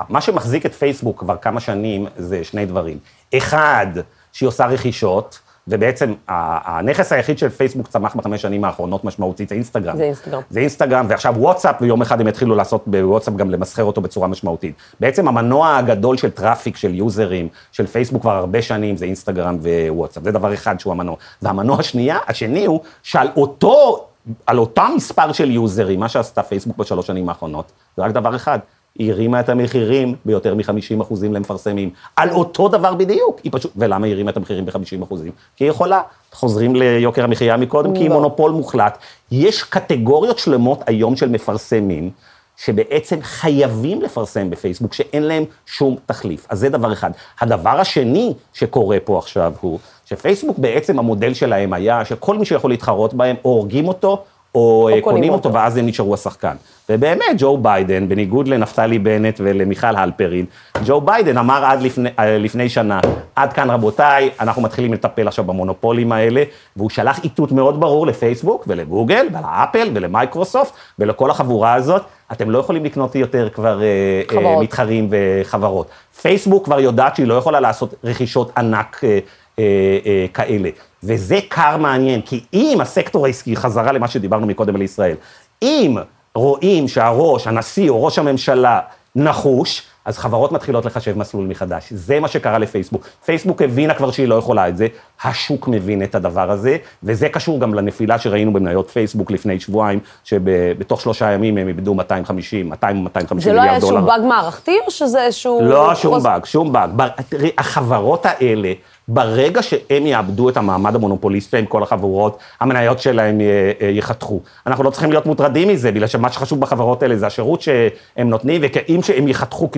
מה שמחזיק את פייסבוק כבר כמה שנים זה שני דברים. אחד, שהיא עושה רכישות, ובעצם הנכס היחיד של פייסבוק צמח בחמש שנים האחרונות משמעותית, זה אינסטגרם. זה אינסטגרם. זה אינסטגרם, ועכשיו וואטסאפ, ויום אחד הם יתחילו לעשות בוואטסאפ גם למסחר אותו בצורה משמעותית. בעצם המנוע הגדול של traffic, של יוזרים, של פייסבוק כבר הרבה שנים, זה אינסטגרם ווואטסאפ. זה דבר אחד שהוא המנוע. והמנוע השנייה, השני הוא שעל אותו, על אותם מספר של יוזרים, מה שעשתה פייסבוק בשלוש שנים האחרונות, זה רק דבר אחד, היא הרימה את המחירים ביותר מ-50 אחוזים למפרסמים. על אותו דבר בדיוק. היא פשוט, ולמה היא הרימה את המחירים ב-50 אחוזים? כי היא יכולה. חוזרים ליוקר המחיה מקודם, כי היא לא. מונופול מוחלט. יש קטגוריות שלמות היום של מפרסמים, שבעצם חייבים לפרסם בפייסבוק, שאין להם שום תחליף. אז זה דבר אחד. הדבר השני שקורה פה עכשיו הוא, שפייסבוק בעצם המודל שלהם היה, שכל מי שיכול להתחרות בהם, או הורגים אותו, או, או קונים אותו, ואז הם נשארו השחקן. ובאמת, ג'ו ביידן, בניגוד לנפתלי בנט ולמיכל הלפרין, ג'ו ביידן אמר עד לפני, אה, לפני שנה, עד כאן רבותיי, אנחנו מתחילים לטפל עכשיו במונופולים האלה, והוא שלח איתות מאוד ברור לפייסבוק ולגוגל ולאפל ולמייקרוסופט ולכל החבורה הזאת, אתם לא יכולים לקנות יותר כבר אה, חברות. מתחרים וחברות. פייסבוק כבר יודעת שהיא לא יכולה לעשות רכישות ענק אה, אה, כאלה. וזה קר מעניין, כי אם הסקטור העסקי, חזרה למה שדיברנו מקודם על ישראל, אם רואים שהראש, הנשיא או ראש הממשלה נחוש, אז חברות מתחילות לחשב מסלול מחדש. זה מה שקרה לפייסבוק. פייסבוק הבינה כבר שהיא לא יכולה את זה, השוק מבין את הדבר הזה, וזה קשור גם לנפילה שראינו במניות פייסבוק לפני שבועיים, שבתוך שלושה ימים הם איבדו 250, 200 250 מיליארד דולר. זה לא היה איזשהו באג מערכתי, או שזה איזשהו... לא, שום באג, שום באג. החברות האלה... ברגע שהם יאבדו את המעמד המונופוליסטי עם כל החברות, המניות שלהם ייחתכו. אנחנו לא צריכים להיות מוטרדים מזה, בגלל שמה שחשוב בחברות האלה זה השירות שהם נותנים, וכאם שהם ייחתכו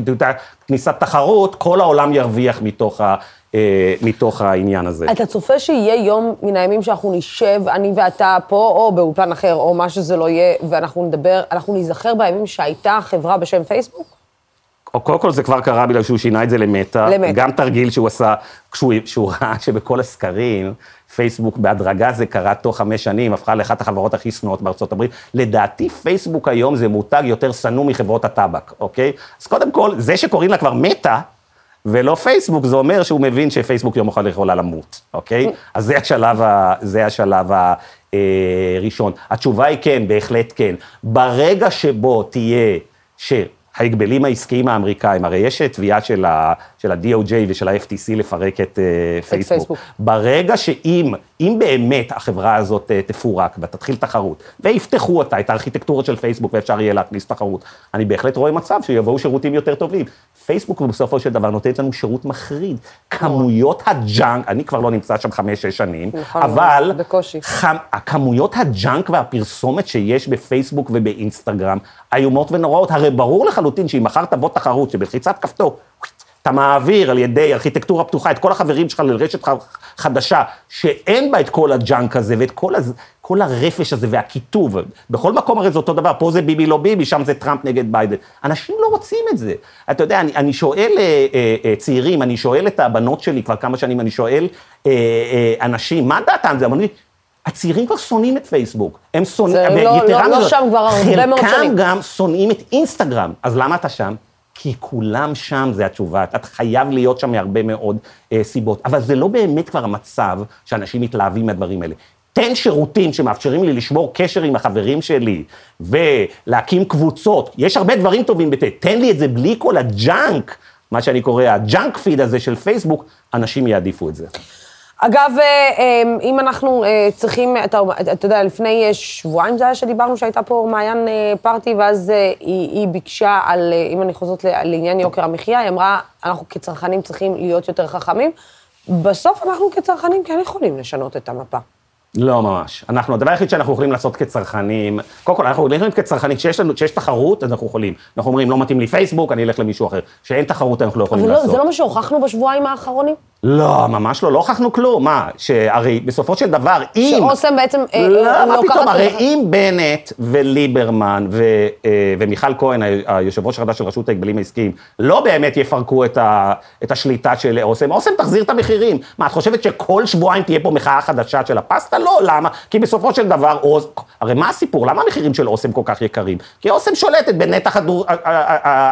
כניסת תחרות, כל העולם ירוויח מתוך ה... אה, מתוך העניין הזה. אתה צופה שיהיה יום מן הימים שאנחנו נשב, אני ואתה פה, או באולפן אחר, או מה שזה לא יהיה, ואנחנו נדבר, אנחנו ניזכר בימים שהייתה חברה בשם פייסבוק? קודם כל זה כבר קרה בגלל שהוא שינה את זה למטה. למטה. גם תרגיל שהוא עשה, כשהוא, כשהוא ראה שבכל הסקרים, פייסבוק בהדרגה זה קרה תוך חמש שנים, הפכה לאחת החברות הכי שנואות בארצות הברית. לדעתי פייסבוק היום זה מותג יותר שנוא מחברות הטבק, אוקיי? אז קודם כל, זה שקוראים לה כבר מטה, ולא פייסבוק, זה אומר שהוא מבין שפייסבוק יום אחד יכולה למות, אוקיי? אז זה השלב, ה, זה השלב הראשון. התשובה היא כן, בהחלט כן. ברגע שבו תהיה, ש... ההגבלים העסקיים האמריקאים, הרי יש תביעה של ה-DOJ ושל ה-FTC לפרק את uh, פייסבוק. פייסבוק. ברגע שאם, אם באמת החברה הזאת uh, תפורק ותתחיל תחרות, ויפתחו אותה, את הארכיטקטורה של פייסבוק ואפשר יהיה להכניס תחרות, אני בהחלט רואה מצב שיבואו שירותים יותר טובים. פייסבוק בסופו של דבר נותנת לנו שירות מחריד. כמויות ה junk, אני כבר לא נמצא שם חמש-שש שנים, נכון, אבל... בקושי. כמויות ה junk והפרסומת שיש בפייסבוק ובאינסטגרם, איומות ונוראות. הרי ברור לחלוטין שאם מחר תבוא תחרות שבלחיצת כפתור, אתה מעביר על ידי ארכיטקטורה פתוחה את כל החברים שלך לרשת חדשה, שאין בה את כל ה junk הזה ואת כל, הז... כל הרפש הזה והקיטוב. בכל מקום הרי זה אותו דבר, פה זה ביבי לא ביבי, שם זה טראמפ נגד ביידן. אנשים לא רוצים את זה. אתה יודע, אני, אני שואל אה, אה, אה, צעירים, אני שואל את הבנות שלי כבר כמה שנים, אני שואל אה, אה, אנשים, מה דעתם? זה אמרו לי, הצעירים כבר שונאים את פייסבוק. הם שונאים, ויתרה לא, לא, לא שם כבר הרבה מאוד שנים. חלקם גם שונאים את אינסטגרם, אז למה אתה שם? כי כולם שם, זה התשובה. אתה חייב להיות שם מהרבה מאוד אה, סיבות. אבל זה לא באמת כבר המצב שאנשים מתלהבים מהדברים האלה. תן שירותים שמאפשרים לי לשמור קשר עם החברים שלי ולהקים קבוצות. יש הרבה דברים טובים במטא. תן לי את זה בלי כל ה junk, מה שאני קורא ה junk feed הזה של פייסבוק, אנשים יעדיפו את זה. אגב, אה, אה, אם אנחנו אה, צריכים, אתה, אתה יודע, לפני שבועיים זה היה שדיברנו שהייתה פה מעיין פארטי, ואז היא, היא ביקשה על, אם אני חוזרת לעניין יוקר המחיה, היא אמרה, אנחנו כצרכנים צריכים להיות יותר חכמים. בסוף אנחנו כצרכנים כן יכולים לשנות את המפה. לא ממש. אנחנו, הדבר היחיד שאנחנו יכולים לעשות כצרכנים, קודם כל, אנחנו יכולים כצרכנים, כשיש לנו, כשיש תחרות, אז אנחנו יכולים. אנחנו אומרים, לא מתאים לי פייסבוק, אני אלך למישהו אחר. כשאין תחרות, אנחנו לא יכולים אבל לעשות. אבל לא, זה לא מה שהוכחנו בשבועיים האחרונים? לא, ממש לא, לא הוכחנו כלום. מה, שהרי בסופו של דבר, אם... שאוסם בעצם אה, לא, מה פתאום, הרי אם בנט וליברמן ו, אה, ומיכל כהן, היושב ראש החדש של רשות ההגבלים העסקיים, לא באמת יפרקו את, ה, את השליטה של אוסם, אוסם תחזיר את המחירים. מה, את חושבת שכל שבועיים תהיה פה מחאה חדשה של הפסטה? לא, למה? כי בסופו של דבר, אוס... הרי מה הסיפור? למה המחירים של אוסם כל כך יקרים? כי אוסם שולטת בנתח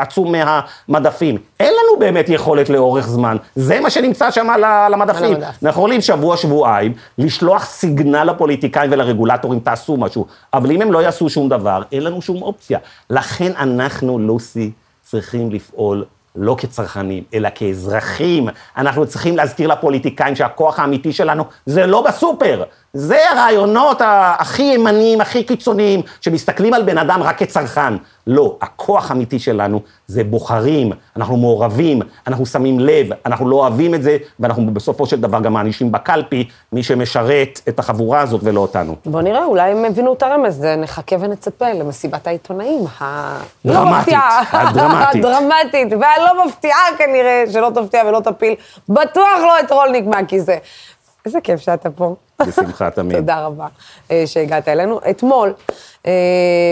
עצום מהמדפים. אין לנו באמת יכולת לאורך זמן. זה מה שנמצא שם על המדפים. אנחנו יכולים שבוע, שבועיים, לשלוח סיגנל לפוליטיקאים ולרגולטורים, תעשו משהו. אבל אם הם לא יעשו שום דבר, אין לנו שום אופציה. לכן אנחנו, לוסי, צריכים לפעול לא כצרכנים, אלא כאזרחים. אנחנו צריכים להזכיר לפוליטיקאים שהכוח האמיתי שלנו זה לא בסופר, זה הרעיונות הכי ימניים, הכי קיצוניים, שמסתכלים על בן אדם רק כצרכן. לא, הכוח האמיתי שלנו זה בוחרים, אנחנו מעורבים, אנחנו שמים לב, אנחנו לא אוהבים את זה, ואנחנו בסופו של דבר גם מענישים בקלפי מי שמשרת את החבורה הזאת ולא אותנו. בוא נראה, אולי הם הבינו את הרמז, נחכה ונצפה למסיבת העיתונאים הלא מפתיעה. הדרמטית. הדרמטית, והלא מפתיעה כנראה, שלא תפתיע ולא תפיל, בטוח לא את רולניק מהכיסא. איזה כיף שאתה פה. בשמחה תמיד. תודה רבה אה, שהגעת אלינו. אתמול, אה,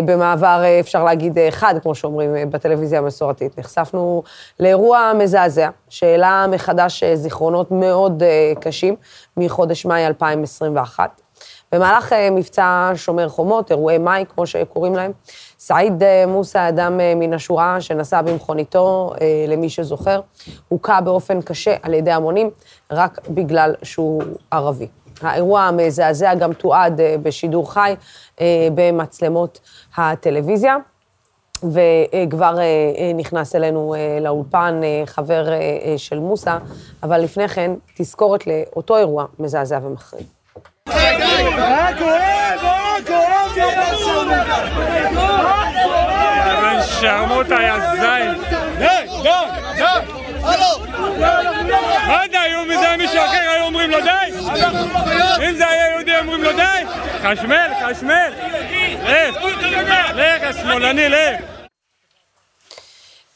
במעבר, אה, אפשר להגיד, חד, כמו שאומרים בטלוויזיה המסורתית, נחשפנו לאירוע מזעזע, שהעלה מחדש זיכרונות מאוד קשים מחודש מאי 2021. במהלך מבצע שומר חומות, אירועי מאי, כמו שקוראים להם, סעיד מוסא, אדם מן השורה שנסע במכוניתו, למי שזוכר, הוכה באופן קשה על ידי המונים, רק בגלל שהוא ערבי. האירוע המזעזע גם תועד אה, בשידור חי אה, במצלמות הטלוויזיה. וכבר אה, נכנס אלינו לאולפן חבר של מוסא, אבל לפני כן, תזכורת לאותו אירוע מזעזע ומחריד. שרמוטה, יא זין. די, די, די. מה די? אם זה היה מישהו אחר, היו אומרים לו די? אם זה היה יהודי, אומרים לו די? חשמל, חשמל. לך, לך, השמאלני, לך.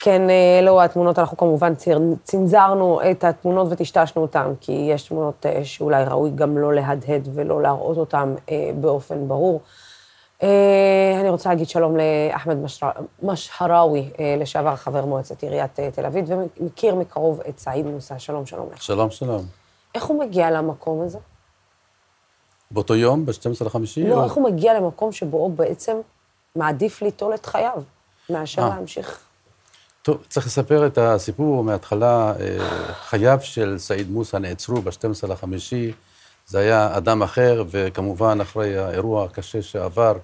כן, אלו התמונות, אנחנו כמובן צנזרנו את התמונות וטשטשנו אותן, כי יש תמונות אה, שאולי ראוי גם לא להדהד ולא להראות אותן אה, באופן ברור. אה, אני רוצה להגיד שלום לאחמד משהראוי, אה, לשעבר חבר מועצת עיריית אה, תל אביב, ומכיר מקרוב את סעיד מוסא. שלום, שלום לך. שלום, שלום. איך הוא מגיע למקום הזה? באותו יום, ב-12 לחמישי? לא, או... איך הוא מגיע למקום שבו הוא בעצם מעדיף ליטול את חייו, מאשר להמשיך? טוב, צריך לספר את הסיפור מההתחלה. חייו של סעיד מוסא נעצרו ב-12 לחמישי. זה היה אדם אחר, וכמובן, אחרי האירוע הקשה שעבר,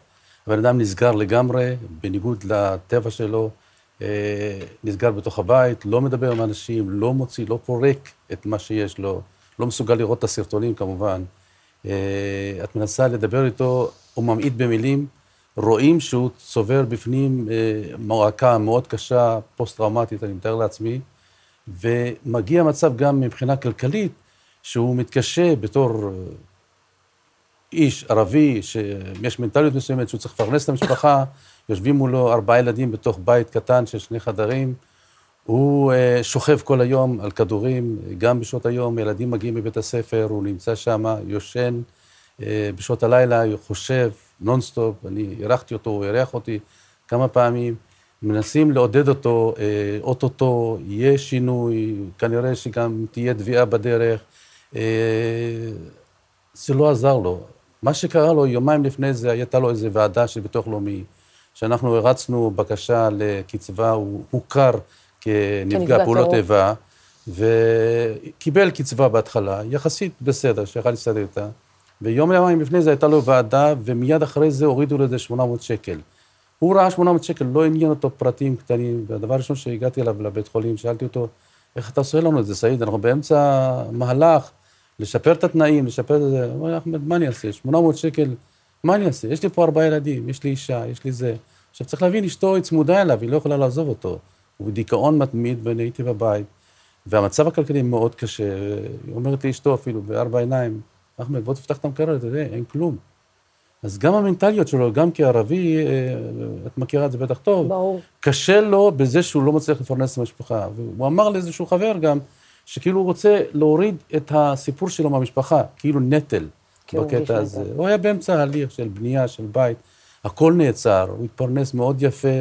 הבן אדם נסגר לגמרי, בניגוד לטבע שלו, אה, נסגר בתוך הבית, לא מדבר עם אנשים, לא מוציא, לא פורק את מה שיש לו, לא מסוגל לראות את הסרטונים כמובן. אה, את מנסה לדבר איתו, הוא ממעיט במילים, רואים שהוא צובר בפנים אה, מועקה מאוד קשה, פוסט-טראומטית, אני מתאר לעצמי, ומגיע מצב גם מבחינה כלכלית, שהוא מתקשה בתור איש ערבי, שיש מנטליות מסוימת שהוא צריך לפרנס את המשפחה, יושבים מולו ארבעה ילדים בתוך בית קטן של שני חדרים. הוא uh, שוכב כל היום על כדורים, גם בשעות היום, ילדים מגיעים מבית הספר, הוא נמצא שם, יושן בשעות הלילה, הוא חושב נונסטופ, אני אירחתי אותו, הוא אירח אותי כמה פעמים. מנסים לעודד אותו, אה, אוטוטו, יהיה שינוי, כנראה שגם תהיה תביעה בדרך. אה, זה לא עזר לו. מה שקרה לו, יומיים לפני זה, הייתה לו איזו ועדה של ביטוח לאומי, שאנחנו הרצנו בקשה לקצבה, הוא הוכר כנפגע פעולות איבה, וקיבל קצבה בהתחלה, יחסית בסדר, שיכול להסתדר איתה. ויום יומיים לפני זה הייתה לו ועדה, ומיד אחרי זה הורידו לזה 800 שקל. הוא ראה 800 שקל, לא עניין אותו פרטים קטנים, והדבר הראשון שהגעתי אליו לבית חולים, שאלתי אותו, איך אתה עושה לנו את זה, סעיד? אנחנו באמצע מהלך, לשפר את התנאים, לשפר את זה. הוא אומר, אחמד, מה אני אעשה? 800 שקל, מה אני אעשה? יש לי פה ארבעה ילדים, יש לי אישה, יש לי זה. עכשיו, צריך להבין, אשתו היא צמודה אליו, היא לא יכולה לעזוב אותו. הוא בדיכאון מתמיד, ואני הייתי בבית, והמצב הכלכלי מאוד קשה. היא אומרת לי אשתו אפילו, בארבע עיניים, אחמד, בוא תפתח את המקרר, אתה יודע, אין כלום. אז גם המנטליות שלו, גם כערבי, אה, את מכירה את זה בטח טוב, ברור. קשה לו בזה שהוא לא מצליח לפרנס את המשפחה. והוא אמר לאיזשהו חבר גם, שכאילו הוא רוצה להוריד את הסיפור שלו מהמשפחה, כאילו נטל בקטע הזה. נטל. הוא היה באמצע הליך של בנייה, של בית, הכל נעצר, הוא התפרנס מאוד יפה,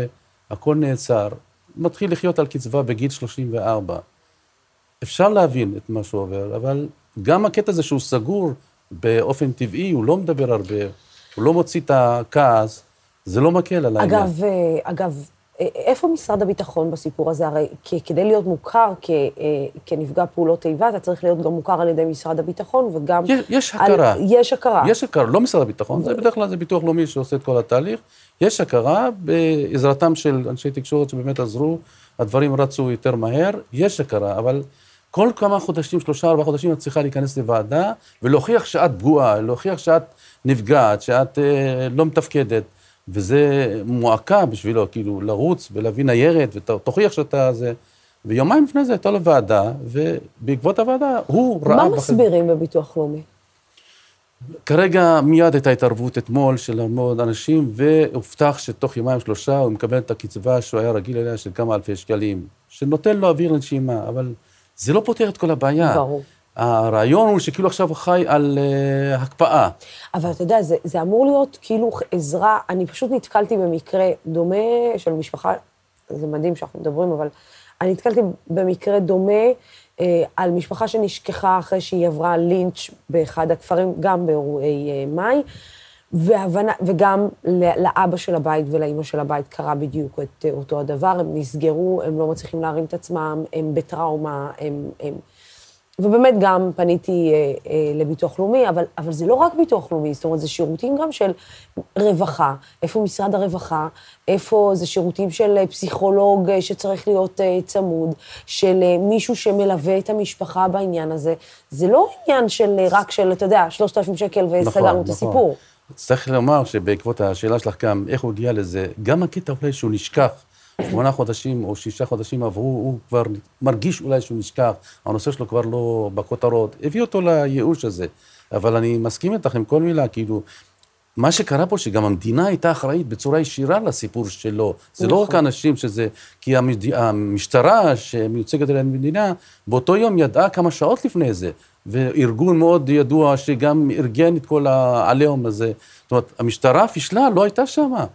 הכל נעצר, מתחיל לחיות על קצבה בגיל 34. אפשר להבין את מה שהוא עובר, אבל גם הקטע הזה שהוא סגור באופן טבעי, הוא לא מדבר הרבה, הוא לא מוציא את הכעס, זה לא מקל על העניין. אגב, אה, אגב, איפה משרד הביטחון בסיפור הזה? הרי כדי להיות מוכר כ, אה, כנפגע פעולות איבה, אתה צריך להיות גם מוכר על ידי משרד הביטחון, וגם... יש, יש הכרה. על, יש הכרה. יש הכרה, לא משרד הביטחון, ו... זה בדרך כלל זה ביטוח לאומי שעושה את כל התהליך. יש הכרה בעזרתם של אנשי תקשורת שבאמת עזרו, הדברים רצו יותר מהר, יש הכרה, אבל כל כמה חודשים, שלושה, ארבעה חודשים, את צריכה להיכנס לוועדה ולהוכיח שאת פגועה, להוכיח שאת נפגעת, שאת אה, לא מתפקדת. וזה מועקה בשבילו, כאילו, לרוץ ולהביא ניירת, ותוכיח שאתה זה. ויומיים לפני זה הייתה לו ועדה, ובעקבות הוועדה הוא ראה... מה מסבירים בביטוח לאומי? כרגע מיד הייתה התערבות אתמול של המון אנשים, והובטח שתוך יומיים שלושה הוא מקבל את הקצבה שהוא היה רגיל אליה של כמה אלפי שקלים, שנותן לו אוויר לנשימה, אבל זה לא פותר את כל הבעיה. ברור. הרעיון הוא שכאילו עכשיו חי על uh, הקפאה. אבל אתה יודע, זה, זה אמור להיות כאילו עזרה, אני פשוט נתקלתי במקרה דומה של משפחה, זה מדהים שאנחנו מדברים, אבל אני נתקלתי במקרה דומה אה, על משפחה שנשכחה אחרי שהיא עברה לינץ' באחד הכפרים, גם באירועי אה, מאי, והבנה, וגם לאבא של הבית ולאימא של הבית קרה בדיוק את אותו הדבר, הם נסגרו, הם לא מצליחים להרים את עצמם, הם בטראומה, הם... הם ובאמת גם פניתי אה, אה, לביטוח לאומי, אבל, אבל זה לא רק ביטוח לאומי, זאת אומרת, זה שירותים גם של רווחה. איפה משרד הרווחה? איפה זה שירותים של אה, פסיכולוג אה, שצריך להיות אה, צמוד, של אה, מישהו שמלווה את המשפחה בעניין הזה. זה לא עניין של אה, רק של, אתה יודע, 3,000 שקל וסגרנו נכון, את נכון. הסיפור. צריך לומר שבעקבות השאלה שלך גם, איך הוא הגיע לזה, גם הקטע אולי שהוא נשכח. שמונה חודשים או שישה חודשים עברו, הוא כבר מרגיש אולי שהוא נשכח, הנושא שלו כבר לא בכותרות, הביא אותו לייאוש הזה. אבל אני מסכים איתך עם כל מילה, כאילו, מה שקרה פה, שגם המדינה הייתה אחראית בצורה ישירה לסיפור שלו. זה לא רק נכון. אנשים שזה... כי המשטרה שמיוצגת על המדינה, באותו יום ידעה כמה שעות לפני זה, וארגון מאוד ידוע שגם ארגן את כל העליהום הזה. זאת אומרת, המשטרה פישלה, לא הייתה שמה.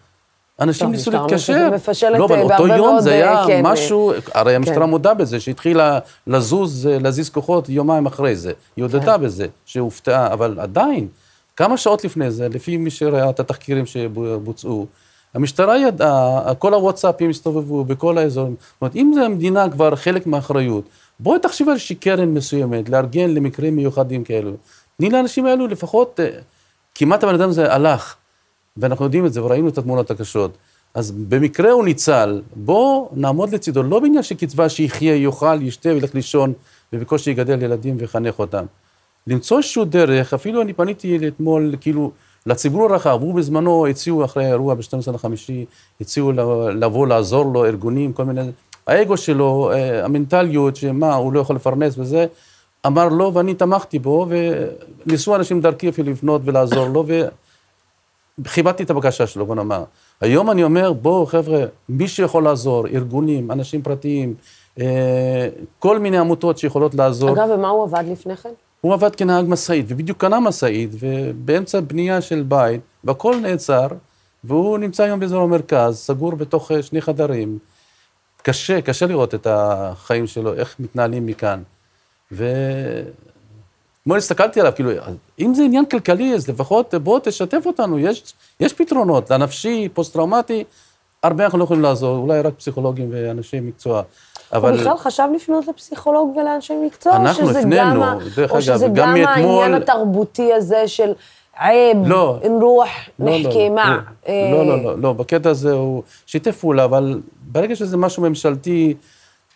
אנשים ניסו להתקשר. מפשלת לא, אבל אה, אותו יום זה היה כן, משהו, הרי המשטרה כן. מודה בזה, שהתחילה לזוז, להזיז כוחות יומיים אחרי זה. היא הודתה כן. בזה, שהופתעה, אבל עדיין, כמה שעות לפני זה, לפי מי שראה את התחקירים שבוצעו, המשטרה ידעה, כל הוואטסאפים הסתובבו בכל האזורים. זאת אומרת, אם זה המדינה כבר חלק מהאחריות, בואי תחשבי על איזושהי קרן מסוימת, לארגן למקרים מיוחדים כאלו. תני לאנשים האלו לפחות, אה, כמעט הבן אדם הזה הלך. ואנחנו יודעים את זה, וראינו את התמונות הקשות. אז במקרה הוא ניצל, בואו נעמוד לצידו, לא בעניין של קצבה שיחיה, יאכל, ישתה וילך לישון, ובקושי יגדל ילדים ויחנך אותם. למצוא איזשהו דרך, אפילו אני פניתי אתמול, כאילו, לציבור הרחב, הוא בזמנו הציעו אחרי האירוע ב-12 לחמישי, הציעו לבוא לעזור לו, ארגונים, כל מיני... האגו שלו, אה, המנטליות, שמה, הוא לא יכול לפרנס וזה, אמר לא, ואני תמכתי בו, וניסו אנשים דרכי אפילו לפנות ולעזור לו, כיבדתי את הבקשה שלו, בוא נאמר. היום אני אומר, בואו חבר'ה, מי שיכול לעזור, ארגונים, אנשים פרטיים, אה, כל מיני עמותות שיכולות לעזור. אגב, ומה הוא עבד לפני כן? הוא עבד כנהג משאית, ובדיוק קנה משאית, ובאמצע בנייה של בית, והכל נעצר, והוא נמצא היום באזור המרכז, סגור בתוך אה, שני חדרים. קשה, קשה לראות את החיים שלו, איך מתנהלים מכאן. ו... אתמול הסתכלתי עליו, כאילו, אם זה עניין כלכלי, אז לפחות בוא תשתף אותנו, יש, יש פתרונות. לנפשי, פוסט-טראומטי, הרבה אנחנו לא יכולים לעזור, אולי רק פסיכולוגים ואנשי מקצוע. אבל... הוא בכלל חשב לפנות לפסיכולוג ולאנשי מקצוע? אנחנו הפנינו, דרך אגב, גם מאתמול... או שזה גם העניין התרבותי הזה של עיב, לא, נרוח, לא, נחכי, לא, מה? לא, לא, לא, לא, לא, בקטע הזה הוא שיתף פעולה, אבל ברגע שזה משהו ממשלתי...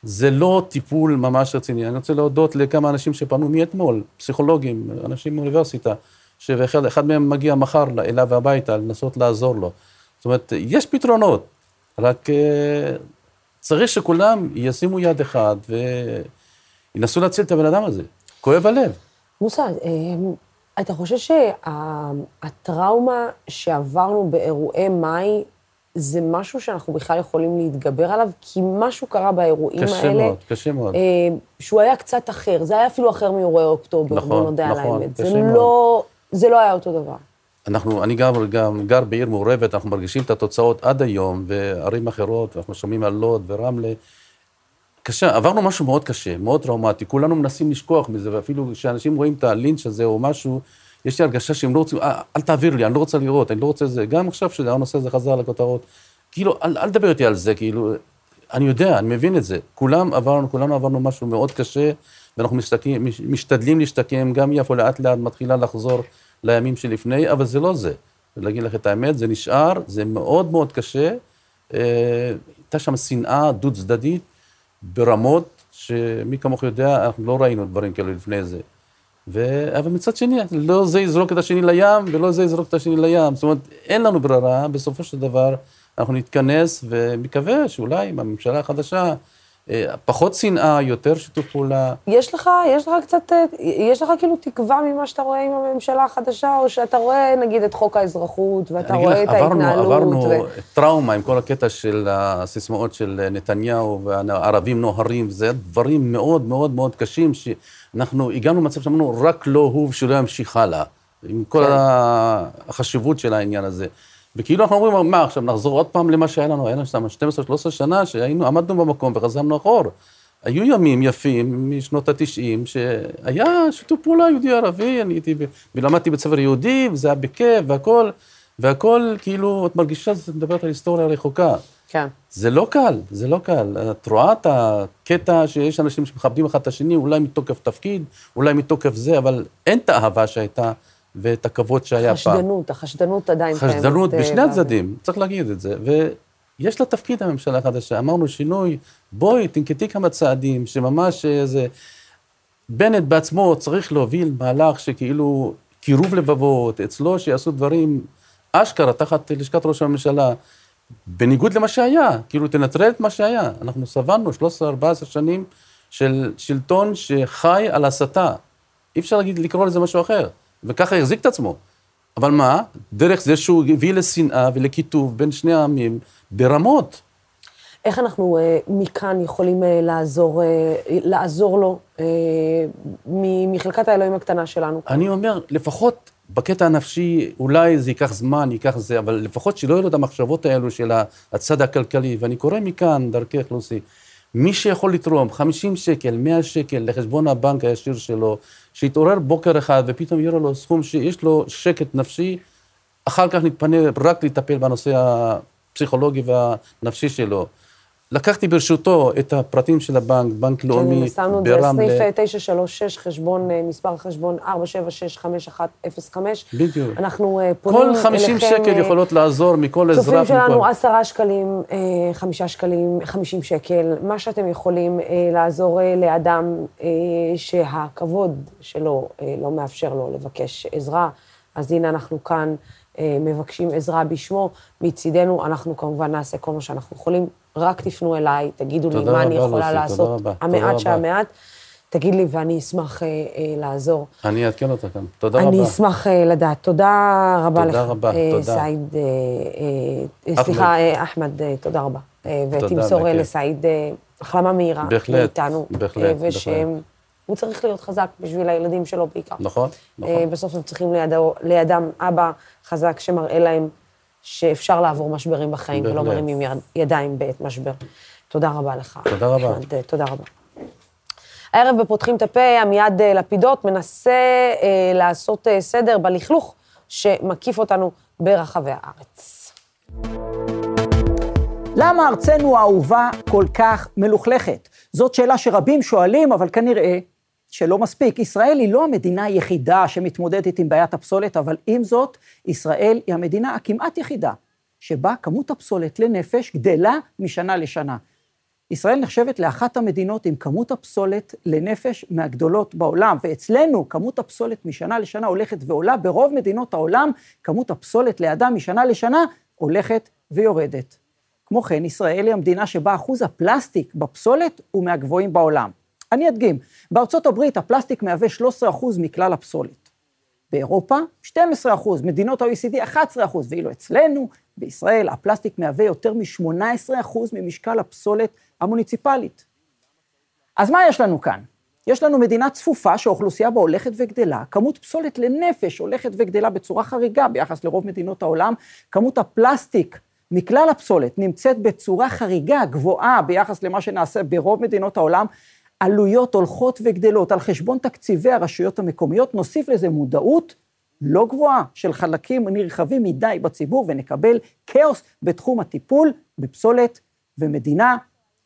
זה לא טיפול ממש רציני. אני רוצה להודות לכמה אנשים שפנו מאתמול, פסיכולוגים, אנשים מאוניברסיטה, שאחד מהם מגיע מחר אליו הביתה לנסות לעזור לו. זאת אומרת, יש פתרונות, רק אה, צריך שכולם ישימו יד אחד וינסו להציל את הבן אדם הזה. כואב הלב. מוסא, אה, אתה חושב שהטראומה שעברנו באירועי מאי זה משהו שאנחנו בכלל יכולים להתגבר עליו, כי משהו קרה באירועים קשה האלה. קשה מאוד, קשה מאוד. אה, שהוא היה קצת אחר, זה היה אפילו אחר מאירועי אוקטובר, נכון, בוא נודה נכון, על האמת. זה מאוד. לא, זה לא היה אותו דבר. אנחנו, אני גם, גם גר בעיר מעורבת, אנחנו מרגישים את התוצאות עד היום, וערים אחרות, אנחנו שומעים על לוד ורמלה. קשה, עברנו משהו מאוד קשה, מאוד טראומטי, כולנו מנסים לשכוח מזה, ואפילו כשאנשים רואים את הלינץ' הזה או משהו, יש לי הרגשה שהם לא רוצים, אה, אל תעביר לי, אני לא רוצה לראות, אני לא רוצה זה. גם עכשיו שהנושא הזה חזר לכותרות, כאילו, אל, אל תדבר איתי על זה, כאילו, אני יודע, אני מבין את זה. כולם עברנו, כולנו עברנו משהו מאוד קשה, ואנחנו משתקים, משתדלים להשתקם, גם יפו לאט לאט מתחילה לחזור לימים שלפני, אבל זה לא זה. להגיד לך את האמת, זה נשאר, זה מאוד מאוד קשה. אה, הייתה שם שנאה דו-צדדית ברמות שמי כמוך יודע, אנחנו לא ראינו דברים כאלה לפני זה. ו... אבל מצד שני, לא זה יזרוק את השני לים, ולא זה יזרוק את השני לים. זאת אומרת, אין לנו ברירה, בסופו של דבר, אנחנו נתכנס, ומקווה שאולי עם הממשלה החדשה, פחות שנאה, יותר שיתוף פעולה. יש לך, יש לך קצת, אה, יש לך כאילו תקווה ממה שאתה רואה עם הממשלה החדשה, או שאתה רואה נגיד את חוק האזרחות, ואתה רואה לך, את ההתנהלות. עברנו ו... טראומה עם כל הקטע של הסיסמאות של נתניהו והערבים נוהרים, זה דברים מאוד מאוד מאוד קשים, שאנחנו הגענו למצב שאמרנו, רק לא הוא ושלא ימשיך הלאה, עם כל כן. החשיבות של העניין הזה. וכאילו אנחנו אומרים, מה עכשיו, נחזור עוד פעם למה שהיה לנו, היה לנו שם 12-13 שנה שהיינו, עמדנו במקום וחזרנו אחור. היו ימים יפים משנות התשעים, שהיה שיתוף פעולה יהודי-ערבי, אני הייתי, ולמדתי בית ספר יהודי, וזה היה בכיף והכל, והכל, כאילו, את מרגישה שאת מדברת על היסטוריה רחוקה. כן. זה לא קל, זה לא קל. את רואה את הקטע שיש אנשים שמכבדים אחד את השני, אולי מתוקף תפקיד, אולי מתוקף זה, אבל אין את האהבה שהייתה. ואת הכבוד שהיה חשדנות, פעם. חשדנות, החשדנות עדיין קיימת. חשדנות בשני אה, הצדדים, צריך להגיד את זה. ויש לה תפקיד הממשלה החדשה. אמרנו שינוי, בואי, תנקטי כמה צעדים, שממש איזה... בנט בעצמו צריך להוביל מהלך שכאילו קירוב לבבות, אצלו שיעשו דברים אשכרה תחת לשכת ראש הממשלה, בניגוד למה שהיה, כאילו תנטרל את מה שהיה. אנחנו סבלנו 13-14 שנים של שלטון שחי על הסתה. אי אפשר להגיד, לקרוא לזה משהו אחר. וככה החזיק את עצמו. אבל מה? דרך זה שהוא הביא לשנאה ולקיטוב בין שני העמים ברמות. איך אנחנו אה, מכאן יכולים אה, לעזור, אה, לעזור לו אה, מחלקת האלוהים הקטנה שלנו? אני אומר, לפחות בקטע הנפשי, אולי זה ייקח זמן, ייקח זה, אבל לפחות שלא יהיו לו את המחשבות האלו של הצד הכלכלי. ואני קורא מכאן, דרכך, לוסי, מי שיכול לתרום 50 שקל, 100 שקל לחשבון הבנק הישיר שלו, שיתעורר בוקר אחד ופתאום יהיה לו סכום שיש לו שקט נפשי, אחר כך נתפנה רק לטפל בנושא הפסיכולוגי והנפשי שלו. לקחתי ברשותו את הפרטים של הבנק, בנק כן, לאומי ברמלה. כן, שמנו את זה, סניף 936, חשבון, אה, מספר חשבון 4765105. בדיוק. אנחנו אה, פונים אליכם... כל 50 שקל אה, יכולות לעזור מכל אזרח. צופים שלנו 10 שקלים, 5 שקלים, 50 שקל, מה שאתם יכולים לעזור לאדם שהכבוד שלו לא מאפשר לו לבקש עזרה, אז הנה אנחנו כאן. מבקשים עזרה בשמו, מצידנו אנחנו כמובן נעשה כל מה שאנחנו יכולים. רק תפנו אליי, תגידו לי מה אני יכולה לוסי, לעשות, המעט שהמעט. תגיד לי, ואני אשמח אה, אה, לעזור. אני אעדכן אותך כאן. תודה אני רבה. אני אשמח אה, לדעת. תודה רבה תודה לך. תודה רבה, אה, תודה. סעיד, אה, אה, סליחה, אה, אחמד, אה, תודה רבה. אה, ותמסור לסעיד אה, החלמה מהירה. בהחלט, מאיתנו. בהחלט, אה, ושהם, הוא צריך להיות חזק בשביל הילדים שלו בעיקר. נכון, נכון. אה, בסוף הם צריכים לידו, לידם אבא חזק שמראה להם שאפשר לעבור משברים בחיים. ולא מרימים יד, ידיים בעת משבר. תודה רבה לך. תודה רבה. אחמד, תודה רבה. הערב בפותחים את הפה, עמיעד אה, לפידות מנסה אה, לעשות אה, סדר בלכלוך שמקיף אותנו ברחבי הארץ. למה ארצנו האהובה כל כך מלוכלכת? זאת שאלה שרבים שואלים, אבל כנראה שלא מספיק. ישראל היא לא המדינה היחידה שמתמודדת עם בעיית הפסולת, אבל עם זאת, ישראל היא המדינה הכמעט יחידה, שבה כמות הפסולת לנפש גדלה משנה לשנה. ישראל נחשבת לאחת המדינות עם כמות הפסולת לנפש מהגדולות בעולם, ואצלנו כמות הפסולת משנה לשנה הולכת ועולה, ברוב מדינות העולם כמות הפסולת לאדם משנה לשנה הולכת ויורדת. כמו כן, ישראל היא המדינה שבה אחוז הפלסטיק בפסולת הוא מהגבוהים בעולם. אני אדגים, בארצות הברית הפלסטיק מהווה 13% מכלל הפסולת. באירופה, 12%, מדינות ה-OECD, 11%, ואילו אצלנו, בישראל, הפלסטיק מהווה יותר מ-18% ממשקל הפסולת המוניציפלית. אז מה יש לנו כאן? יש לנו מדינה צפופה שהאוכלוסייה בה הולכת וגדלה, כמות פסולת לנפש הולכת וגדלה בצורה חריגה ביחס לרוב מדינות העולם, כמות הפלסטיק מכלל הפסולת נמצאת בצורה חריגה, גבוהה, ביחס למה שנעשה ברוב מדינות העולם, עלויות הולכות וגדלות על חשבון תקציבי הרשויות המקומיות, נוסיף לזה מודעות לא גבוהה של חלקים נרחבים מדי בציבור, ונקבל כאוס בתחום הטיפול בפסולת ומדינה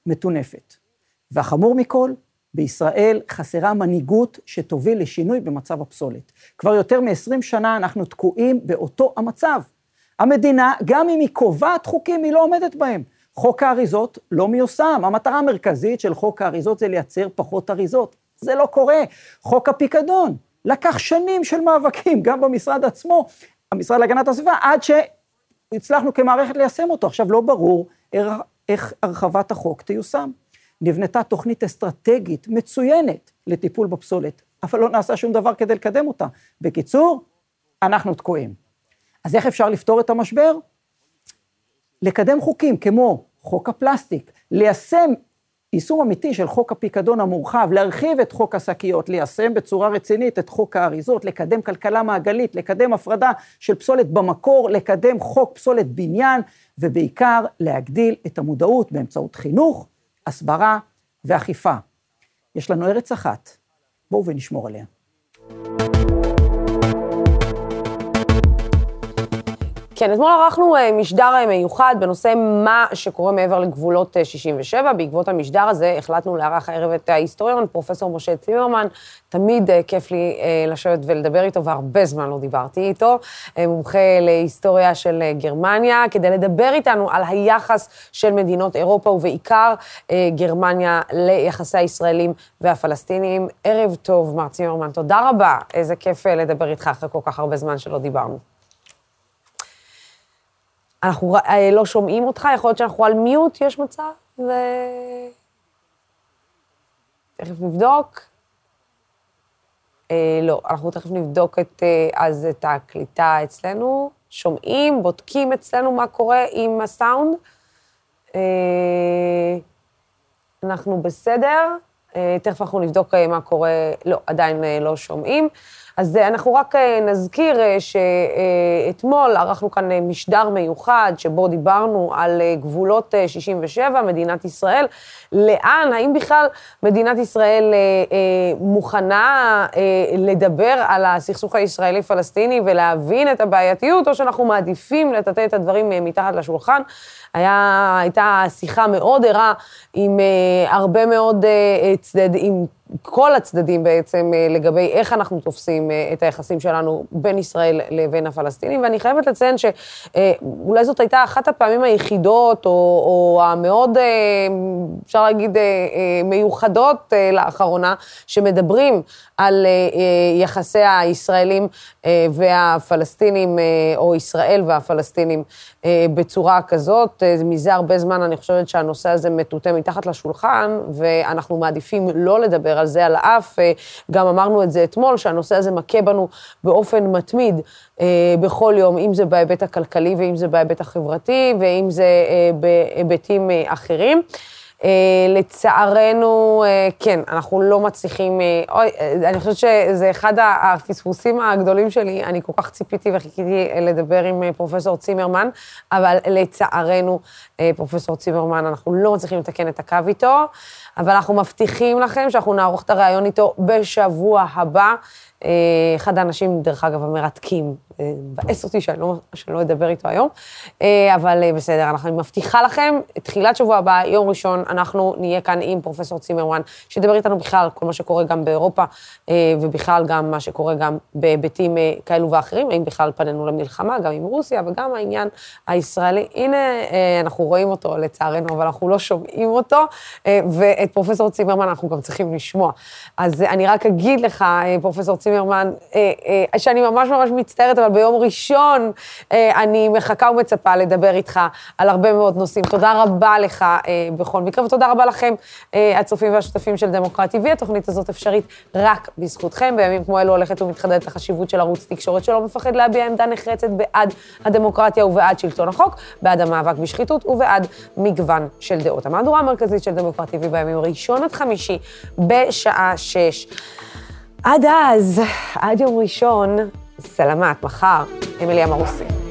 מטונפת. והחמור מכל, בישראל חסרה מנהיגות שתוביל לשינוי במצב הפסולת. כבר יותר מ-20 שנה אנחנו תקועים באותו המצב. המדינה, גם אם היא קובעת חוקים, היא לא עומדת בהם. חוק האריזות לא מיושם. המטרה המרכזית של חוק האריזות זה לייצר פחות אריזות. זה לא קורה. חוק הפיקדון, לקח שנים של מאבקים, גם במשרד עצמו, המשרד להגנת הסביבה, עד שהצלחנו כמערכת ליישם אותו. עכשיו, לא ברור איך הרחבת החוק תיושם. נבנתה תוכנית אסטרטגית מצוינת לטיפול בפסולת, אבל לא נעשה שום דבר כדי לקדם אותה. בקיצור, אנחנו תקועים. אז איך אפשר לפתור את המשבר? לקדם חוקים כמו חוק הפלסטיק, ליישם יישום אמיתי של חוק הפיקדון המורחב, להרחיב את חוק השקיות, ליישם בצורה רצינית את חוק האריזות, לקדם כלכלה מעגלית, לקדם הפרדה של פסולת במקור, לקדם חוק פסולת בניין, ובעיקר להגדיל את המודעות באמצעות חינוך, הסברה ואכיפה. יש לנו ארץ אחת, בואו ונשמור עליה. כן, אתמול ערכנו אה, משדר אה, מיוחד בנושא מה שקורה מעבר לגבולות 67. אה, בעקבות המשדר הזה החלטנו לארח הערב את ההיסטוריון, פרופ' משה צימרמן. תמיד כיף לי לשבת ולדבר איתו, והרבה זמן לא דיברתי איתו. מומחה להיסטוריה של גרמניה, כדי לדבר איתנו על היחס של מדינות אירופה, ובעיקר גרמניה ליחסי הישראלים והפלסטינים. ערב טוב, מר צימרמן, תודה רבה. איזה כיף לדבר איתך אחרי כל כך הרבה זמן שלא דיברנו. אנחנו אה, לא שומעים אותך, יכול להיות שאנחנו על מיוט, יש מצב? ו... תכף נבדוק. אה, לא, אנחנו תכף נבדוק את, אה, אז את הקליטה אצלנו. שומעים, בודקים אצלנו מה קורה עם הסאונד. אה, אנחנו בסדר. אה, תכף אנחנו נבדוק אה, מה קורה, לא, עדיין אה, לא שומעים. אז אנחנו רק נזכיר שאתמול ערכנו כאן משדר מיוחד, שבו דיברנו על גבולות 67, מדינת ישראל. לאן, האם בכלל מדינת ישראל מוכנה לדבר על הסכסוך הישראלי-פלסטיני ולהבין את הבעייתיות, או שאנחנו מעדיפים לטאטא את הדברים מתחת לשולחן? היה, הייתה שיחה מאוד ערה עם הרבה מאוד צדד, עם כל הצדדים בעצם אה, לגבי איך אנחנו תופסים אה, את היחסים שלנו בין ישראל לבין הפלסטינים, ואני חייבת לציין שאולי זאת הייתה אחת הפעמים היחידות, או, או המאוד, אה, אפשר להגיד, מיוחדות לאחרונה, שמדברים על יחסי הישראלים והפלסטינים, או ישראל והפלסטינים, בצורה כזאת. מזה הרבה זמן אני חושבת שהנושא הזה מטוטא מתחת לשולחן, ואנחנו מעדיפים לא לדבר על זה על האף. אה, גם אמרנו את זה אתמול, שהנושא הזה מכה בנו באופן מתמיד אה, בכל יום, אם זה בהיבט הכלכלי ואם זה בהיבט החברתי ואם זה אה, בהיבטים אחרים. Uh, לצערנו, uh, כן, אנחנו לא מצליחים, uh, אוי, אני חושבת שזה אחד הפספוסים הגדולים שלי, אני כל כך ציפיתי וחיכיתי לדבר עם פרופסור צימרמן, אבל לצערנו, uh, פרופסור צימרמן, אנחנו לא מצליחים לתקן את הקו איתו, אבל אנחנו מבטיחים לכם שאנחנו נערוך את הריאיון איתו בשבוע הבא. אה, אחד האנשים, דרך אגב, המרתקים, אה, מבאס אותי שאני לא, שאני לא אדבר איתו היום, אה, אבל בסדר, אני מבטיחה לכם, תחילת שבוע הבא, יום ראשון, אנחנו נהיה כאן עם פרופסור צימרמן, שידבר איתנו בכלל כל מה שקורה גם באירופה, ובכלל גם מה שקורה גם בהיבטים כאלו ואחרים, האם בכלל פנינו למלחמה, גם עם רוסיה, וגם העניין הישראלי. הנה, אנחנו רואים אותו, לצערנו, אבל אנחנו לא שומעים אותו, ואת פרופסור צימרמן אנחנו גם צריכים לשמוע. אז אני רק אגיד לך, פרופסור צימרמן, צימרמן, אה, אה, שאני ממש ממש מצטערת, אבל ביום ראשון אה, אני מחכה ומצפה לדבר איתך על הרבה מאוד נושאים. תודה רבה לך בכל מקרה, ותודה רבה לכם, הצופים והשותפים של דמוקרט TV. התוכנית הזאת אפשרית רק בזכותכם. בימים כמו אלו הולכת ומתחדדת החשיבות של ערוץ תקשורת שלא מפחד להביע עמדה נחרצת בעד הדמוקרטיה ובעד שלטון החוק, בעד המאבק בשחיתות ובעד מגוון של דעות. המהדורה המרכזית של דמוקרט TV בימים ראשון עד חמישי בשעה שש. עד אז, עד יום ראשון, סלמת, מחר, אמיליה מרוסי.